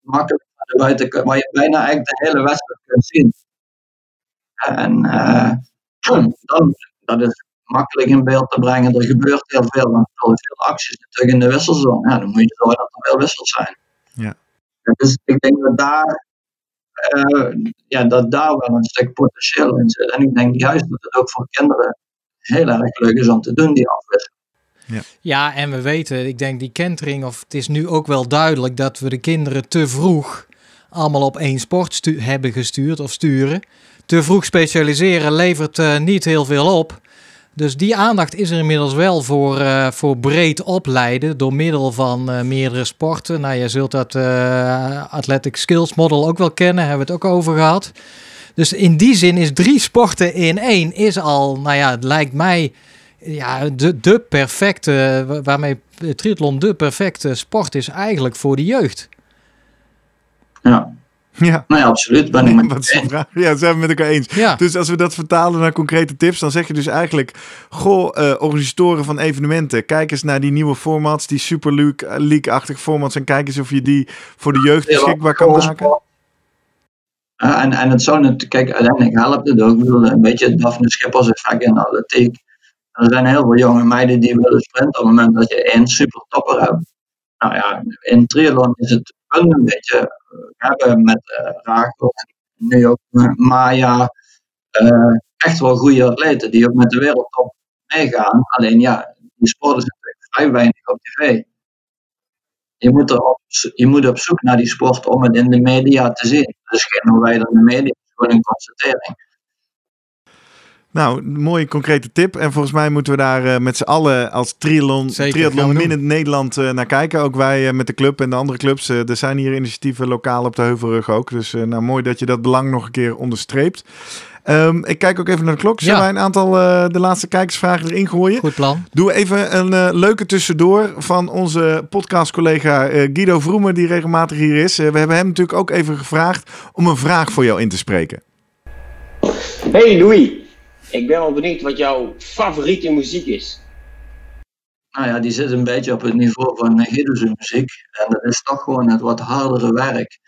B: Makkelijk buiten, waar je bijna eigenlijk de hele wedstrijd kunt zien. En uh, dan, dat is makkelijk in beeld te brengen. Er gebeurt heel veel, want er veel acties natuurlijk in de wisselzone. Ja, dan moet je zorgen dat er veel wissels zijn.
A: Ja.
B: Dus ik denk dat daar, uh, ja, dat daar wel een stuk potentieel in zit. En ik denk juist dat het ook voor kinderen heel erg leuk is om te doen, die afwisseling.
C: Ja. ja, en we weten, ik denk die kentering, of het is nu ook wel duidelijk dat we de kinderen te vroeg allemaal op één sport hebben gestuurd of sturen. Te vroeg specialiseren levert uh, niet heel veel op. Dus die aandacht is er inmiddels wel voor, uh, voor breed opleiden door middel van uh, meerdere sporten. Nou, je zult dat Athletic Skills Model ook wel kennen, hebben we het ook over gehad. Dus in die zin is drie sporten in één is al, nou ja, het lijkt mij ja, de, de perfecte, waarmee triathlon de perfecte sport is eigenlijk voor de jeugd.
B: Ja. Ja. Nou ja, absoluut. Ben ik met Wat is
A: vraag? Ja, zijn we met elkaar eens. Ja. Dus als we dat vertalen naar concrete tips, dan zeg je dus eigenlijk: Goh, uh, organisatoren van evenementen, kijk eens naar die nieuwe formats, die Super League-achtige formats, en kijk eens of je die voor de jeugd beschikbaar kan maken.
B: Uh, en, en het zou natuurlijk, kijk, uiteindelijk helpt het ook. Ik bedoel, een beetje het Daphne Schippers effect in atletiek. Er zijn heel veel jonge meiden die willen sprinten op het moment dat je één super topper hebt. Nou ja, in triathlon is het een beetje hebben met uh, Rachel en nu ook Maya. Uh, echt wel goede atleten die ook met de wereldtop meegaan. Alleen ja, die sport is natuurlijk vrij weinig op tv. Je moet, er op, je moet op zoek naar die sport om het in de media te zien. Dus geen verwijderde media, gewoon een constatering.
A: Nou, mooie concrete tip. En volgens mij moeten we daar uh, met z'n allen als triathlon, triathlon in Nederland uh, naar kijken. Ook wij uh, met de club en de andere clubs. er zijn hier initiatieven lokaal op de Heuvelrug ook. Dus nou, mooi dat je dat belang nog een keer onderstreept. Um, ik kijk ook even naar de klok. Zullen ja. wij een aantal de laatste kijkersvragen erin gooien?
C: Goed plan.
A: Doe even een leuke tussendoor van onze podcastcollega Guido Vroemer, die regelmatig hier is. we hebben hem natuurlijk ook even gevraagd om een vraag voor jou in te spreken.
E: Hey Louis, ik ben wel benieuwd wat jouw favoriete muziek is.
B: Nou ja, die zit een beetje op het niveau van Guido's muziek. En dat is toch gewoon het wat hardere werk.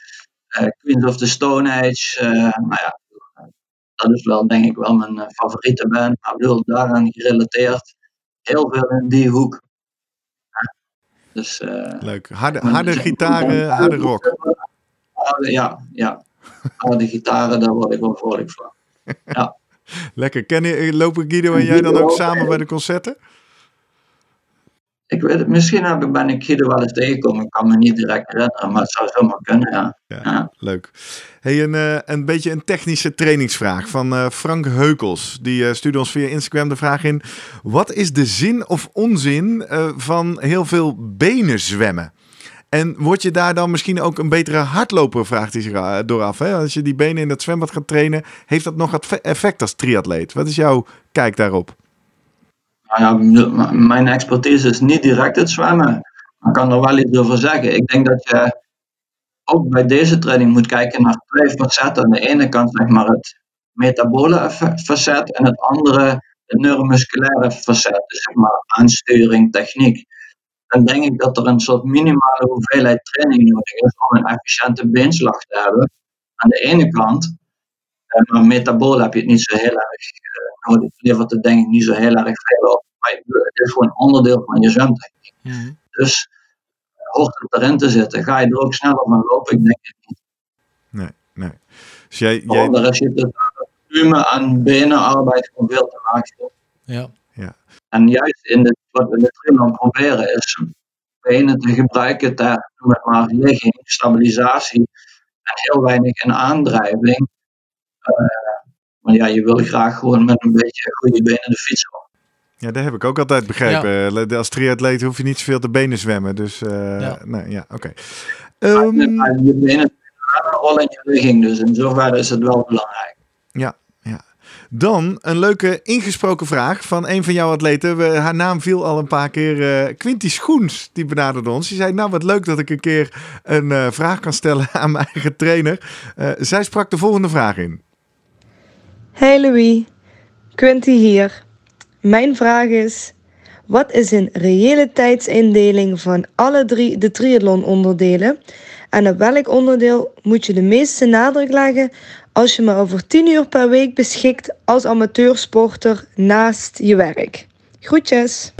B: Queens of the Stone Age. nou ja, dat is wel denk ik wel mijn favoriete band. Maar ik bedoel, daaraan gerelateerd. Heel veel in die hoek.
A: Dus, Leuk. Harde, harde gitaren, harde rock.
B: Ja, ja. Harde gitaren, daar word ik wel vrolijk van. Ja.
A: Lekker. Ken lopen Guido en jij dan ook samen bij de concerten?
B: Ik weet het, misschien ben ik Guido wel eens tegengekomen. Ik kan me niet direct herinneren, maar het zou zomaar kunnen, ja. ja,
A: Leuk. Hey, een, uh, een beetje een technische trainingsvraag van uh, Frank Heukels. Die uh, stuurde ons via Instagram de vraag in. Wat is de zin of onzin van heel veel benen zwemmen? En word je daar dan misschien ook een betere hardloper, vraagt hij zich eh, dooraf. Hè? Als je die benen in het zwembad gaat trainen, heeft dat nog effect als triatleet? Wat is jouw kijk daarop?
B: Nou ja, mijn expertise is niet direct het zwemmen. Ik kan er wel iets over zeggen. Ik denk dat je ook bij deze training moet kijken naar twee facetten. Aan de ene kant zeg maar het metabole facet en het andere het neuromusculaire facet. Dus zeg maar aansturing, techniek dan denk ik dat er een soort minimale hoeveelheid training nodig is om een efficiënte beenslag te hebben. Aan de ene kant, eh, maar metabool heb je het niet zo heel erg uh, nodig. Levert het denk ik niet zo heel erg veel op. Maar het is gewoon onderdeel van je zwemtechniek. Mhm. Dus hoort het erin te zitten. Ga je er ook sneller van lopen? Ik denk het niet.
A: Nee, nee. Dus jij, jij...
B: Daar is het volume aan benenarbeid gewoon veel te laag.
C: Ja.
B: En juist in de wat we met Greenland proberen is benen te gebruiken ter met maar ligging, stabilisatie en heel weinig in aandrijving. Uh, maar ja, je wil graag gewoon met een beetje goede benen de fiets op.
A: Ja, dat heb ik ook altijd begrepen. Ja. Als triatleet hoef je niet zoveel te benen zwemmen. Dus uh, ja, nee, ja oké. Okay. Um,
B: je benen rollen in je ligging, dus in zoverre is het wel belangrijk.
A: Ja, dan een leuke ingesproken vraag van een van jouw atleten. We, haar naam viel al een paar keer. Uh, Quinty Schoens, die benaderde ons. Die zei, nou wat leuk dat ik een keer een uh, vraag kan stellen aan mijn eigen trainer. Uh, zij sprak de volgende vraag in.
F: Hey Louis, Quinty hier. Mijn vraag is, wat is een reële tijdsindeling van alle drie de triathlon onderdelen? En op welk onderdeel moet je de meeste nadruk leggen als je maar over 10 uur per week beschikt als amateursporter naast je werk. Groetjes!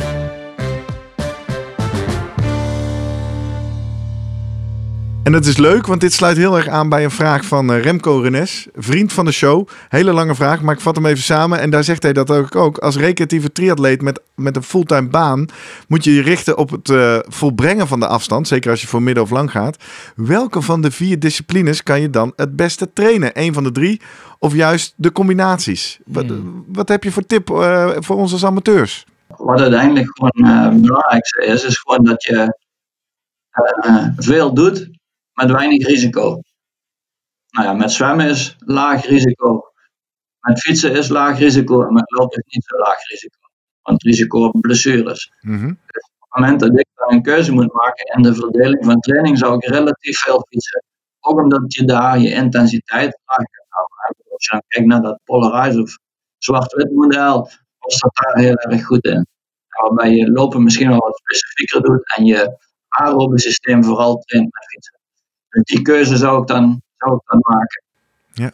A: En dat is leuk, want dit sluit heel erg aan bij een vraag van eh, Remco Renes, vriend van de show. Hele lange vraag, maar ik vat hem even samen. En daar zegt hij dat ook. ook. Als recreatieve triatleet met, met een fulltime baan moet je je richten op het uh, volbrengen van de afstand. Zeker als je voor midden of lang gaat. Welke van de vier disciplines kan je dan het beste trainen? Eén van de drie of juist de combinaties? Wat, hmm. wat heb je voor tip uh, voor ons als amateurs?
B: Wat uiteindelijk gewoon het belangrijkste is, is gewoon dat je veel doet met weinig risico. Nou ja, met zwemmen is laag risico. Met fietsen is laag risico en met lopen is niet zo laag risico. Want risico op blessures.
A: Mm -hmm.
B: dus op het moment dat ik dan een keuze moet maken in de verdeling van training, zou ik relatief veel fietsen. Ook omdat je daar je intensiteit laag kan houden. Als je dan kijkt naar dat Polarize of zwart-wit model, was dat daar heel erg goed in. Waarbij je lopen misschien wel wat specifieker doet en je aerobe systeem vooral traint met fietsen die keuze zou ik dan, zou ik dan maken.
A: Ja.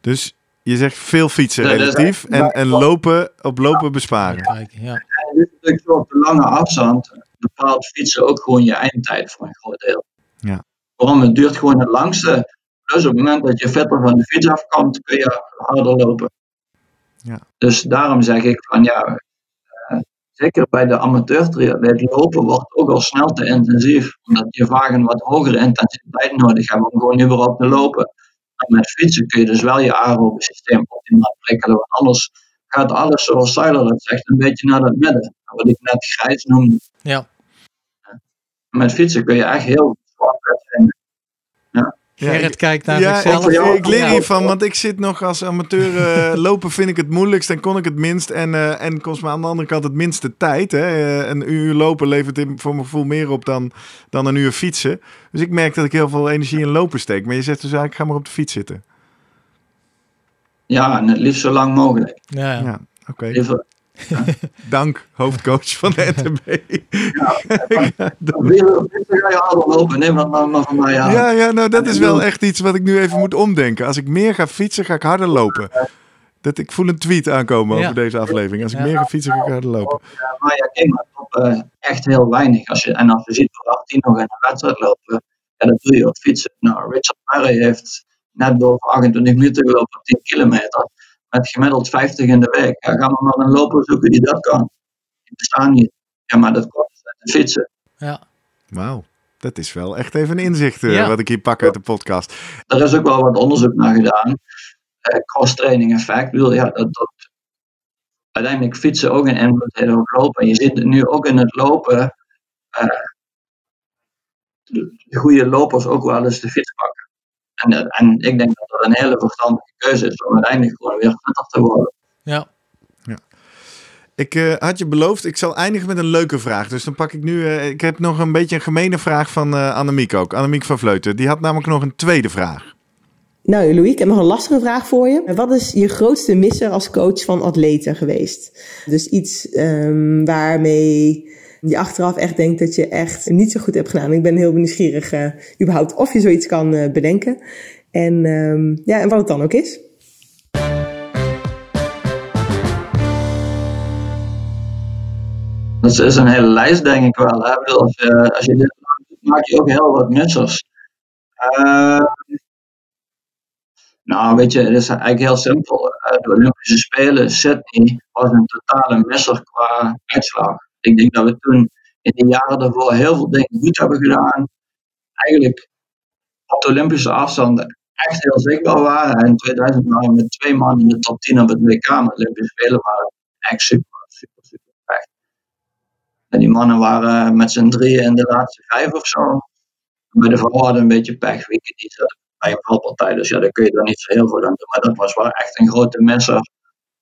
A: Dus je zegt veel fietsen relatief en, en lopen, op lopen besparen.
C: Ja.
B: En dit is op de lange afstand bepaalt fietsen ook gewoon je eindtijd voor een groot deel.
A: Ja.
B: Waarom? Het duurt gewoon het langste. Dus op het moment dat je vetter van de fiets afkomt, kun je harder lopen.
A: Ja.
B: Dus daarom zeg ik van ja, zeker bij de amateur lopen wordt ook al snel te intensief. Omdat je vaak een wat hogere intensiteit nodig hebt om gewoon überhaupt te lopen. En met fietsen kun je dus wel je aerobe systeem optimaal prikkelen. Want anders gaat alles zoals Seiler dat zegt, een beetje naar het midden. Wat ik net grijs noemde.
C: Ja.
B: Met fietsen kun je echt heel. Ja.
C: Gerrit kijkt naar
A: ja,
C: zichzelf.
A: Ik, ik leer hiervan, want ik zit nog als amateur uh, lopen vind ik het moeilijkst en kon ik het minst. En, uh, en kost me aan de andere kant het minste tijd. Hè. Uh, een uur lopen levert voor mijn gevoel meer op dan, dan een uur fietsen. Dus ik merk dat ik heel veel energie in lopen steek. Maar je zegt dus eigenlijk, ga maar op de fiets zitten.
B: Ja, en het liefst zo lang mogelijk.
C: Ja,
A: ja. oké. Okay. Dank, hoofdcoach van de NTB.
B: Ja, dan ga je harder lopen. Neem dat maar van mij aan.
A: Ja, ja nou, dat is wel echt iets wat ik nu even moet omdenken. Als ik meer ga fietsen, ga ik harder lopen. Dat, ik voel een tweet aankomen over deze aflevering. Als ik meer ga fietsen, ga ik harder lopen.
B: maar ja, kijk maar, op, uh, echt heel weinig. Als je, en als je ziet voor 18 nog in een wedstrijd lopen, ja, dat doe je op fietsen. Nou, Richard Murray heeft net boven 28 minuten gelopen op 10 kilometer. Met gemiddeld 50 in de week. Ja, ga maar maar een loper zoeken die dat kan. Die bestaan niet. Ja, maar dat komt uit fietsen.
C: Ja.
A: Wauw. Dat is wel echt even een inzicht uh, ja. wat ik hier pak uit de podcast.
B: Er is ook wel wat onderzoek naar gedaan. Uh, cross-training effect. Bedoel, ja, dat, dat, uiteindelijk fietsen ook een invloed heeft op lopen. En je ziet nu ook in het lopen uh, de goede lopers ook wel eens de fiets pakken. En, en ik denk dat dat een hele verstandige keuze is om uiteindelijk gewoon weer fitter te worden.
C: Ja.
A: ja. Ik uh, had je beloofd, ik zal eindigen met een leuke vraag. Dus dan pak ik nu, uh, ik heb nog een beetje een gemene vraag van uh, Annemiek ook. Annemiek van Vleuten. Die had namelijk nog een tweede vraag.
D: Nou, Louis, ik heb nog een lastige vraag voor je. Wat is je grootste misser als coach van atleten geweest? Dus iets um, waarmee je achteraf echt denkt dat je echt niet zo goed hebt gedaan. Ik ben heel nieuwsgierig uh, überhaupt of je zoiets kan uh, bedenken. En, um, ja, en wat het dan ook is.
B: Dat is een hele lijst, denk ik wel. Als, je, als je dit maak je ook heel wat missers. Uh, nou, weet je, het is eigenlijk heel simpel. De Olympische Spelen, Sydney, was een totale misser qua uitslag. Ik denk dat we toen in de jaren daarvoor heel veel dingen goed hebben gedaan. Eigenlijk op de Olympische afstanden echt heel zichtbaar waren. En in 2000 waren we met twee man in de top 10 op het WK. Maar de Olympische Spelen waren echt super, super, super slecht. En die mannen waren met z'n drieën in de laatste vijf of zo. Bij de vrouwen hadden een beetje pech. Je, die bij een valpartij. Dus ja, daar kun je er niet zo heel veel aan doen. Maar dat was wel echt een grote misser.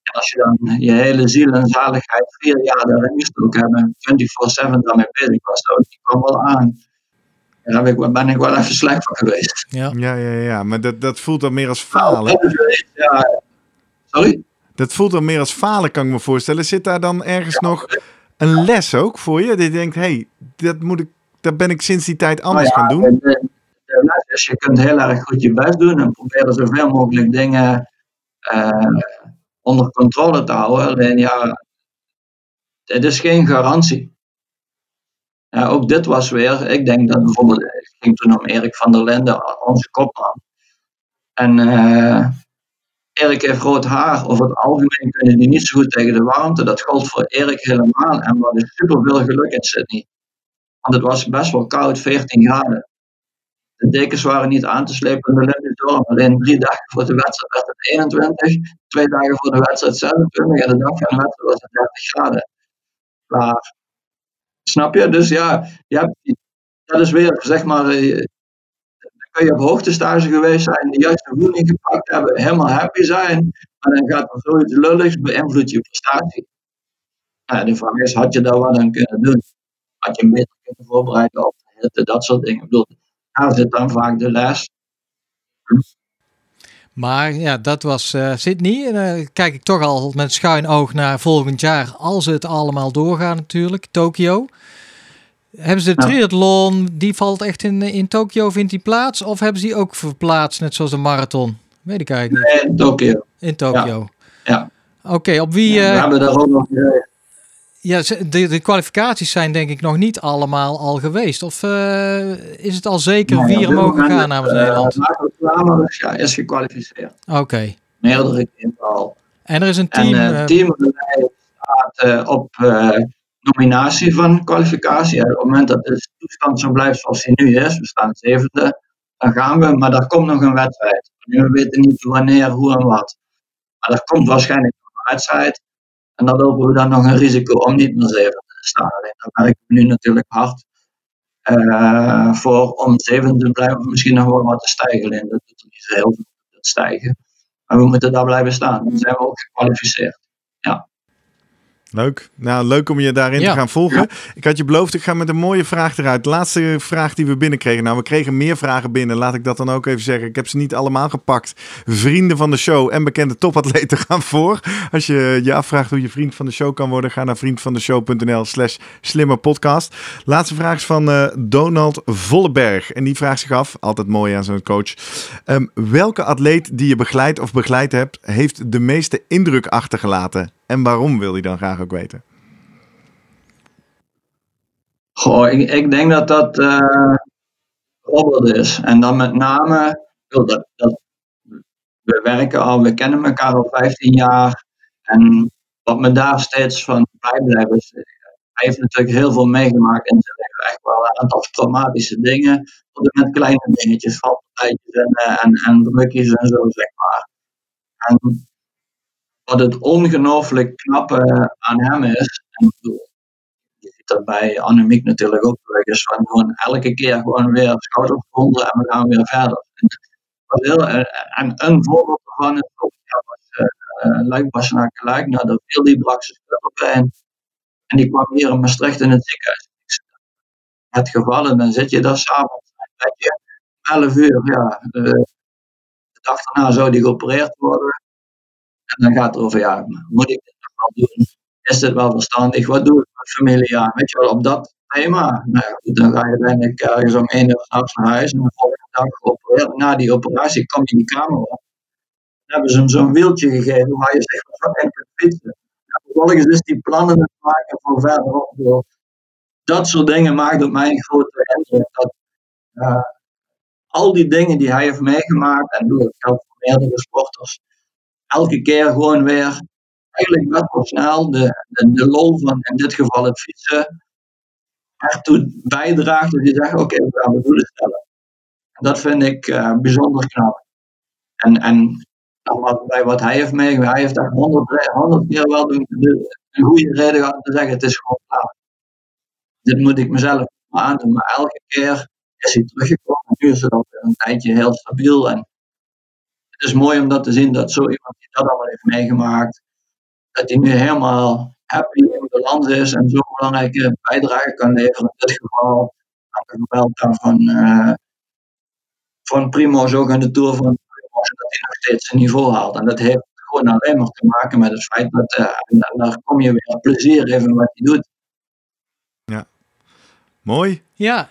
B: En als je dan je hele ziel en zaligheid vier jaar daarin gestoken hebt en 24-7 daarmee bezig was, dat die kwam wel aan. Daar ben ik, ben ik wel even slecht van geweest.
A: Ja, ja, ja, ja. maar dat, dat voelt dan meer als falen.
B: Ja, sorry?
A: Dat voelt dan meer als falen, kan ik me voorstellen. Zit daar dan ergens ja, nog een les ook voor je? Dat je denkt, hé, hey, dat, moet ik, dat ben ik sinds die tijd anders
B: nou
A: gaan doen?
B: De, de les is, je kunt heel erg goed je best doen en proberen zoveel mogelijk dingen uh, onder controle te houden. Alleen ja, het is geen garantie. Ook dit was weer, ik denk dat bijvoorbeeld, het ging toen om Erik van der Linden, onze kopman. En uh, Erik heeft rood haar, over het algemeen kunnen die niet zo goed tegen de warmte. Dat gold voor Erik helemaal en we hadden super veel geluk in Sydney. Want het was best wel koud, 14 graden. De dekens waren niet aan te slepen in de Limburg Alleen drie dagen voor de wedstrijd werd het 21. Twee dagen voor de wedstrijd 26. En de dag van de wedstrijd was het 30 graden. Klaar. Snap je? Dus ja, je dat is weer, zeg maar, dan kun je op hoogtestage geweest zijn, de juiste voeding gepakt hebben, helemaal happy zijn. Maar dan gaat er zoiets lulligs, beïnvloed je prestatie. Ja, de vraag is, had je daar wat aan kunnen doen? Had je beter kunnen voorbereiden op dat soort dingen? Ik daar zit dan vaak de les.
C: Maar ja, dat was uh, Sydney. En dan uh, kijk ik toch al met schuin oog naar volgend jaar, als het allemaal doorgaat natuurlijk, Tokio. Hebben ze de triathlon, die valt echt in, in Tokio, vindt die plaats? Of hebben ze die ook verplaatst, net zoals de marathon? Weet ik eigenlijk
B: niet. Nee, in Tokio.
C: In Tokio.
B: Ja. ja.
C: Oké, okay, op wie...
B: Ja, we
C: uh,
B: hebben daar ook nog...
C: Ja, de, de kwalificaties zijn denk ik nog niet allemaal al geweest. Of uh, is het al zeker
B: Nou,
C: wie er mogen gaan namens
B: uh,
C: Nederland?
B: Ja, is gekwalificeerd.
C: Oké. Okay.
B: Meerdere keren al.
C: En er is een team...
B: En uh, team staat op nominatie van kwalificatie. Op het moment dat de toestand zo blijft zoals die nu is, we staan zevende, dan gaan we. Maar daar komt nog een wedstrijd. We weten niet wanneer, hoe en wat. Maar er komt waarschijnlijk nog een wedstrijd. En dan lopen we dan nog een risico om niet meer zeven te staan. Daar werken we nu natuurlijk hard uh, voor om zeven te blijven. Misschien nog wel wat te stijgen. Alleen dat doet er niet heel veel stijgen. Maar we moeten daar blijven staan. Dan zijn we ook gekwalificeerd.
A: Leuk. Nou, leuk om je daarin te gaan volgen. Ik had je beloofd, ik ga met een mooie vraag eruit. Laatste vraag die we binnenkregen. Nou, we kregen meer vragen binnen. Laat ik dat dan ook even zeggen. Ik heb ze niet allemaal gepakt. Vrienden van de show en bekende topatleten gaan voor. Als je je afvraagt hoe je vriend van de show kan worden, ga naar vriendvandeshow.nl slash slimmerpodcast. Laatste vraag is van uh, Donald Volleberg. En die vraagt zich af, altijd mooi aan zo'n coach. Um, welke atleet die je begeleid of begeleid hebt, heeft de meeste indruk achtergelaten? En waarom wil hij dan graag ook weten?
B: Goh, ik, ik denk dat dat uh, Robert is. En dan met name, dat, dat, we werken al, we kennen elkaar al 15 jaar. En wat me daar steeds van bijblijft hij heeft natuurlijk heel veel meegemaakt in zijn leven. Echt wel een aantal traumatische dingen. Tot met kleine dingetjes, valpartijtjes en, eh, en, en drukjes en zo, zeg maar. En wat het ongelooflijk knappe aan hem is, en je ziet dat bij Annemiek natuurlijk ook terug, is van gewoon elke keer gewoon weer schouders onder en we gaan weer verder. En, en een voorbeeld daarvan is ook, ja, was uh, Bastenaak Luik, nou dat viel die brak en die kwam hier in Maastricht in het ziekenhuis. Het geval, en dan zit je daar s'avonds, dat je 11 uur, ja, de, de dag daarna zou die geopereerd worden. En dan gaat het over, ja, moet ik dit nog wel doen? Is dit wel verstandig? Wat doe ik met familie? Ja, weet je wel, op dat thema. Nou ja, dan ga je uiteindelijk ergens om één uur naar huis en de volgende dag. Na die operatie kom je in die kamer op. Dan hebben ze hem zo'n wieltje gegeven waar je zich van in kunt fietsen. vervolgens is die plannen maken voor verderop. Dat soort dingen maakt op mij een grote indruk. Dat, uh, al die dingen die hij heeft meegemaakt, en dat geldt voor meerdere sporters, elke keer gewoon weer eigenlijk best wel snel de, de, de lol van in dit geval het fietsen ertoe bijdraagt dat je zegt oké, we gaan doelen stellen. En dat vind ik uh, bijzonder knap. En, en wat, bij wat hij heeft meegemaakt, hij heeft daar honderd, honderd keer wel de, de, een goede reden gehad te zeggen, het is gewoon klaar. Dit moet ik mezelf aandoen, maar elke keer is hij teruggekomen. Nu is het al een tijdje heel stabiel en het is mooi om dat te zien dat zo iemand die dat allemaal heeft meegemaakt, dat hij nu helemaal happy in balans is en zo'n belangrijke bijdrage kan leveren. In dit geval aan de geweld van, uh, van Primoz ook aan de Tour van Primoz, dat hij nog steeds zijn niveau haalt. En dat heeft gewoon alleen maar te maken met het feit dat, uh, en daar kom je weer plezier even wat hij doet.
A: Ja, mooi.
C: Ja,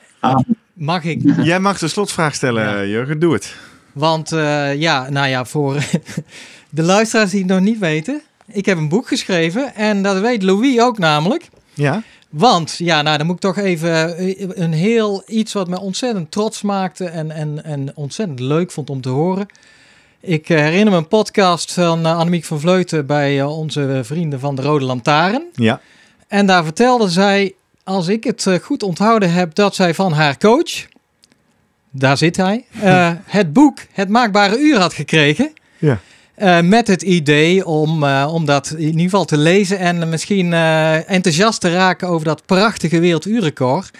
C: mag ik?
A: Jij mag de slotvraag stellen, ja. Jurgen, doe het.
C: Want uh, ja, nou ja, voor de luisteraars die het nog niet weten. Ik heb een boek geschreven en dat weet Louis ook namelijk.
A: Ja.
C: Want, ja, nou dan moet ik toch even eh, een heel iets wat me ontzettend trots maakte en, en, en ontzettend leuk vond om te horen. Ik eh, herinner me een podcast van Annemiek van Vleuten bij onze vrienden van de Rode Lantaarn.
A: Ja.
C: En daar vertelde zij, als ik het goed onthouden heb, dat zij van haar coach, daar zit hij, uh, het boek Het Maakbare Uur had gekregen.
A: Ja.
C: Uh, met het idee om, uh, om dat in ieder geval te lezen en misschien enthousiast te raken over dat prachtige werelduurrecord.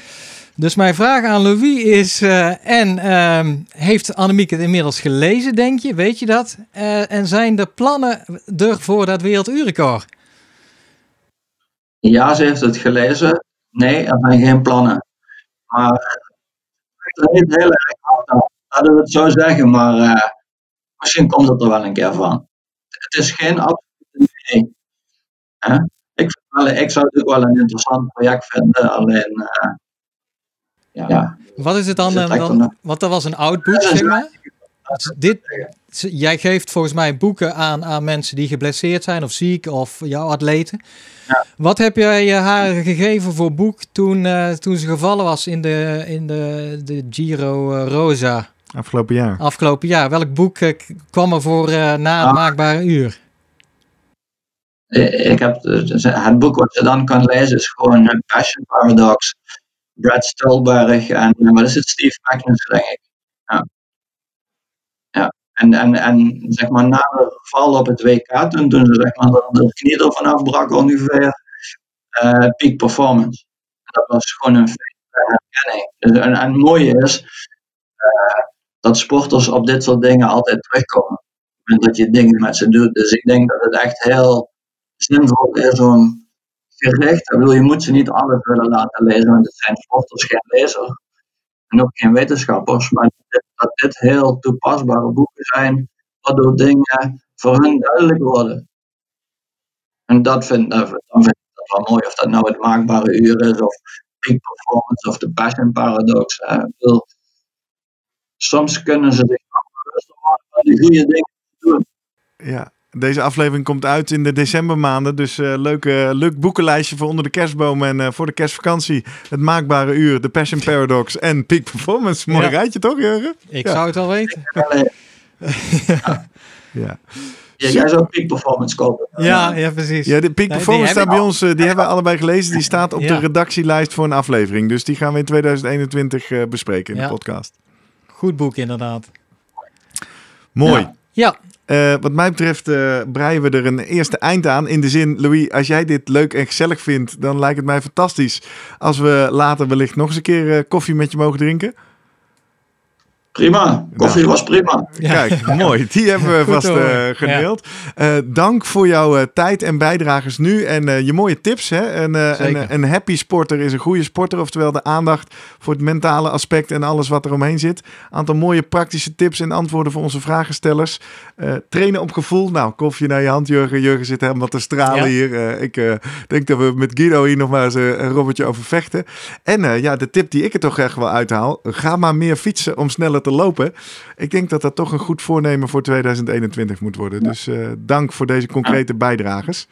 C: Dus mijn vraag aan Louis is, en ehm, heeft Annemiek het inmiddels gelezen, denk je? Weet je dat? en zijn de plannen er voor dat werelduurrecord?
B: Ja, ze heeft het gelezen. Nee, er zijn geen plannen. Maar er niet heel erg hard. Laten we het zo zeggen, maar uh, misschien komt het er wel een keer van. Het is geen absolute nee. Ik, wel, ik zou het ook wel een interessant project vinden, alleen. Uh, ja,
C: Wat is het dan? dan, dan want dat was een oud boek, zeg maar. Dit, jij geeft volgens mij boeken aan, aan mensen die geblesseerd zijn of ziek of jouw atleten.
B: Ja.
C: Wat heb jij haar gegeven voor boek toen, uh, toen ze gevallen was in de, in de, de Giro uh, Rosa?
A: Afgelopen jaar.
C: Afgelopen jaar. Welk boek uh, kwam er voor na het ah. maakbare uur?
B: Ik heb het boek wat je dan kan lezen is gewoon Passion Paradox. Brad Stolberg en wat is het? Steve Magnus, denk ik. En, en, en zeg maar na de val op het WK, toen, toen ze zeg maar de, knie er vanaf brak ongeveer, uh, peak performance. Dat was gewoon een herkenning. Dus, en, en het mooie is uh, dat sporters op dit soort dingen altijd terugkomen. En dat je dingen met ze doet. Dus ik denk dat het echt heel zinvol is om gericht. Ik bedoel, je moet ze niet alles willen laten lezen, want het zijn sporters, geen lezer. En ook geen wetenschappers. Maar dat dit heel toepasbare boeken zijn, waardoor dingen voor hen duidelijk worden. En dat vind, dan vind ik dat wel mooi. Of dat nou het maakbare uur is, of peak performance, of de passion paradox. Soms kunnen ze zich bewust worden van die goede dingen doen.
A: Ja, deze aflevering komt uit in de decembermaanden. Dus uh, leuk, leuk boekenlijstje voor onder de kerstboom en uh, voor de kerstvakantie. Het maakbare uur, de Passion Paradox en Peak Performance. Mooi ja. rijtje toch, Jurgen?
C: Ik ja. zou het al weten.
B: ja. ja. jij zou Peak Performance kopen.
C: Ja, ja precies.
A: Ja, de Peak Performance staat bij ons, die hebben we allebei gelezen. Die staat op de redactielijst voor een aflevering. Dus die gaan we in 2021 uh, bespreken in de podcast.
C: Goed boek, inderdaad.
A: Mooi.
C: Ja.
A: Uh, wat mij betreft uh, breien we er een eerste eind aan. In de zin, Louis, als jij dit leuk en gezellig vindt, dan lijkt het mij fantastisch als we later wellicht nog eens een keer uh, koffie met je mogen drinken.
B: Prima, koffie nou, was prima.
A: Kijk, mooi. Die hebben we vast uh, gedeeld. Ja. Uh, dank voor jouw uh, tijd en bijdragers nu en je mooie tips. Hè? Een, een, een, happy sporter is een goede sporter. Oftewel de aandacht voor het mentale aspect en alles wat er omheen zit. Aantal mooie praktische tips en antwoorden voor onze vragenstellers. trainen op gevoel. Nou, koffie naar je hand, Jurgen. Jurgen zit helemaal te stralen ja. hier. ik denk dat we met Guido hier nog maar eens een robbertje over vechten. En ja, de tip die ik er toch echt wel uithaal. Ga maar meer fietsen om sneller te lopen. Ik denk dat dat toch een goed voornemen voor 2021 moet worden. Dus uh, dank voor deze concrete bijdragers.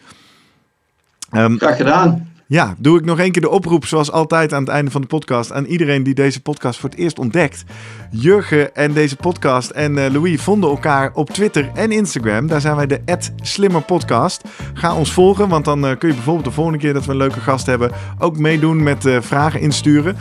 B: Um, Graag gedaan.
A: Ja, doe ik nog één keer de oproep, zoals altijd aan het einde van de podcast, aan iedereen die deze podcast voor het eerst ontdekt. Jurgen en deze podcast en uh, Louis vonden elkaar op Twitter en Instagram. Daar zijn wij de @slimmerpodcast. Ga ons volgen, want dan uh, kun je bijvoorbeeld de volgende keer dat we een leuke gast hebben ook meedoen met uh, vragen insturen.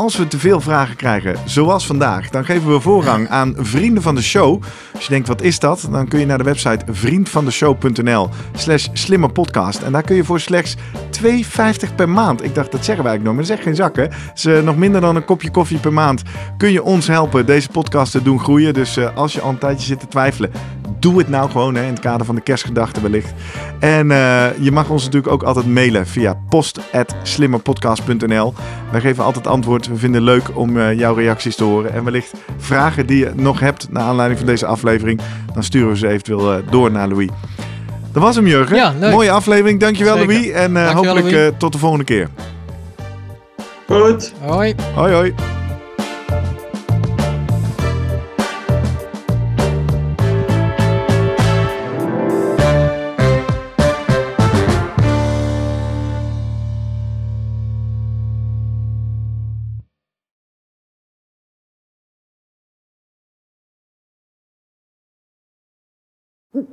A: Als we te veel vragen krijgen, zoals vandaag, dan geven we voorrang aan vrienden van de show. Als je denkt, wat is dat? Dan kun je naar de website vriendvandeshow.nl slash slimmerpodcast. En daar kun je voor slechts 2,50 per maand. Ik dacht, dat zeggen wij eigenlijk nog, maar dat is echt geen zakken. Uh, nog minder dan een kopje koffie per maand kun je ons helpen deze podcast te doen groeien. Dus uh, als je al een tijdje zit te twijfelen, doe het nou gewoon hè, in het kader van de kerstgedachten wellicht. En uh, je mag ons natuurlijk ook altijd mailen via post.slimmerpodcast.nl. Wij geven altijd antwoord. We vinden het leuk om uh, jouw reacties te horen. En wellicht vragen die je nog hebt naar aanleiding van deze aflevering. Dan sturen we ze eventueel uh, door naar Louis. Dat was hem, Jurgen.
C: Ja, leuk.
A: Mooie aflevering. Dankjewel,
C: Zeker.
A: Louis. En
C: Dankjewel,
A: hopelijk
C: Louis.
A: tot de volgende keer.
B: Goed.
C: Hoi.
A: Hoi, hoi.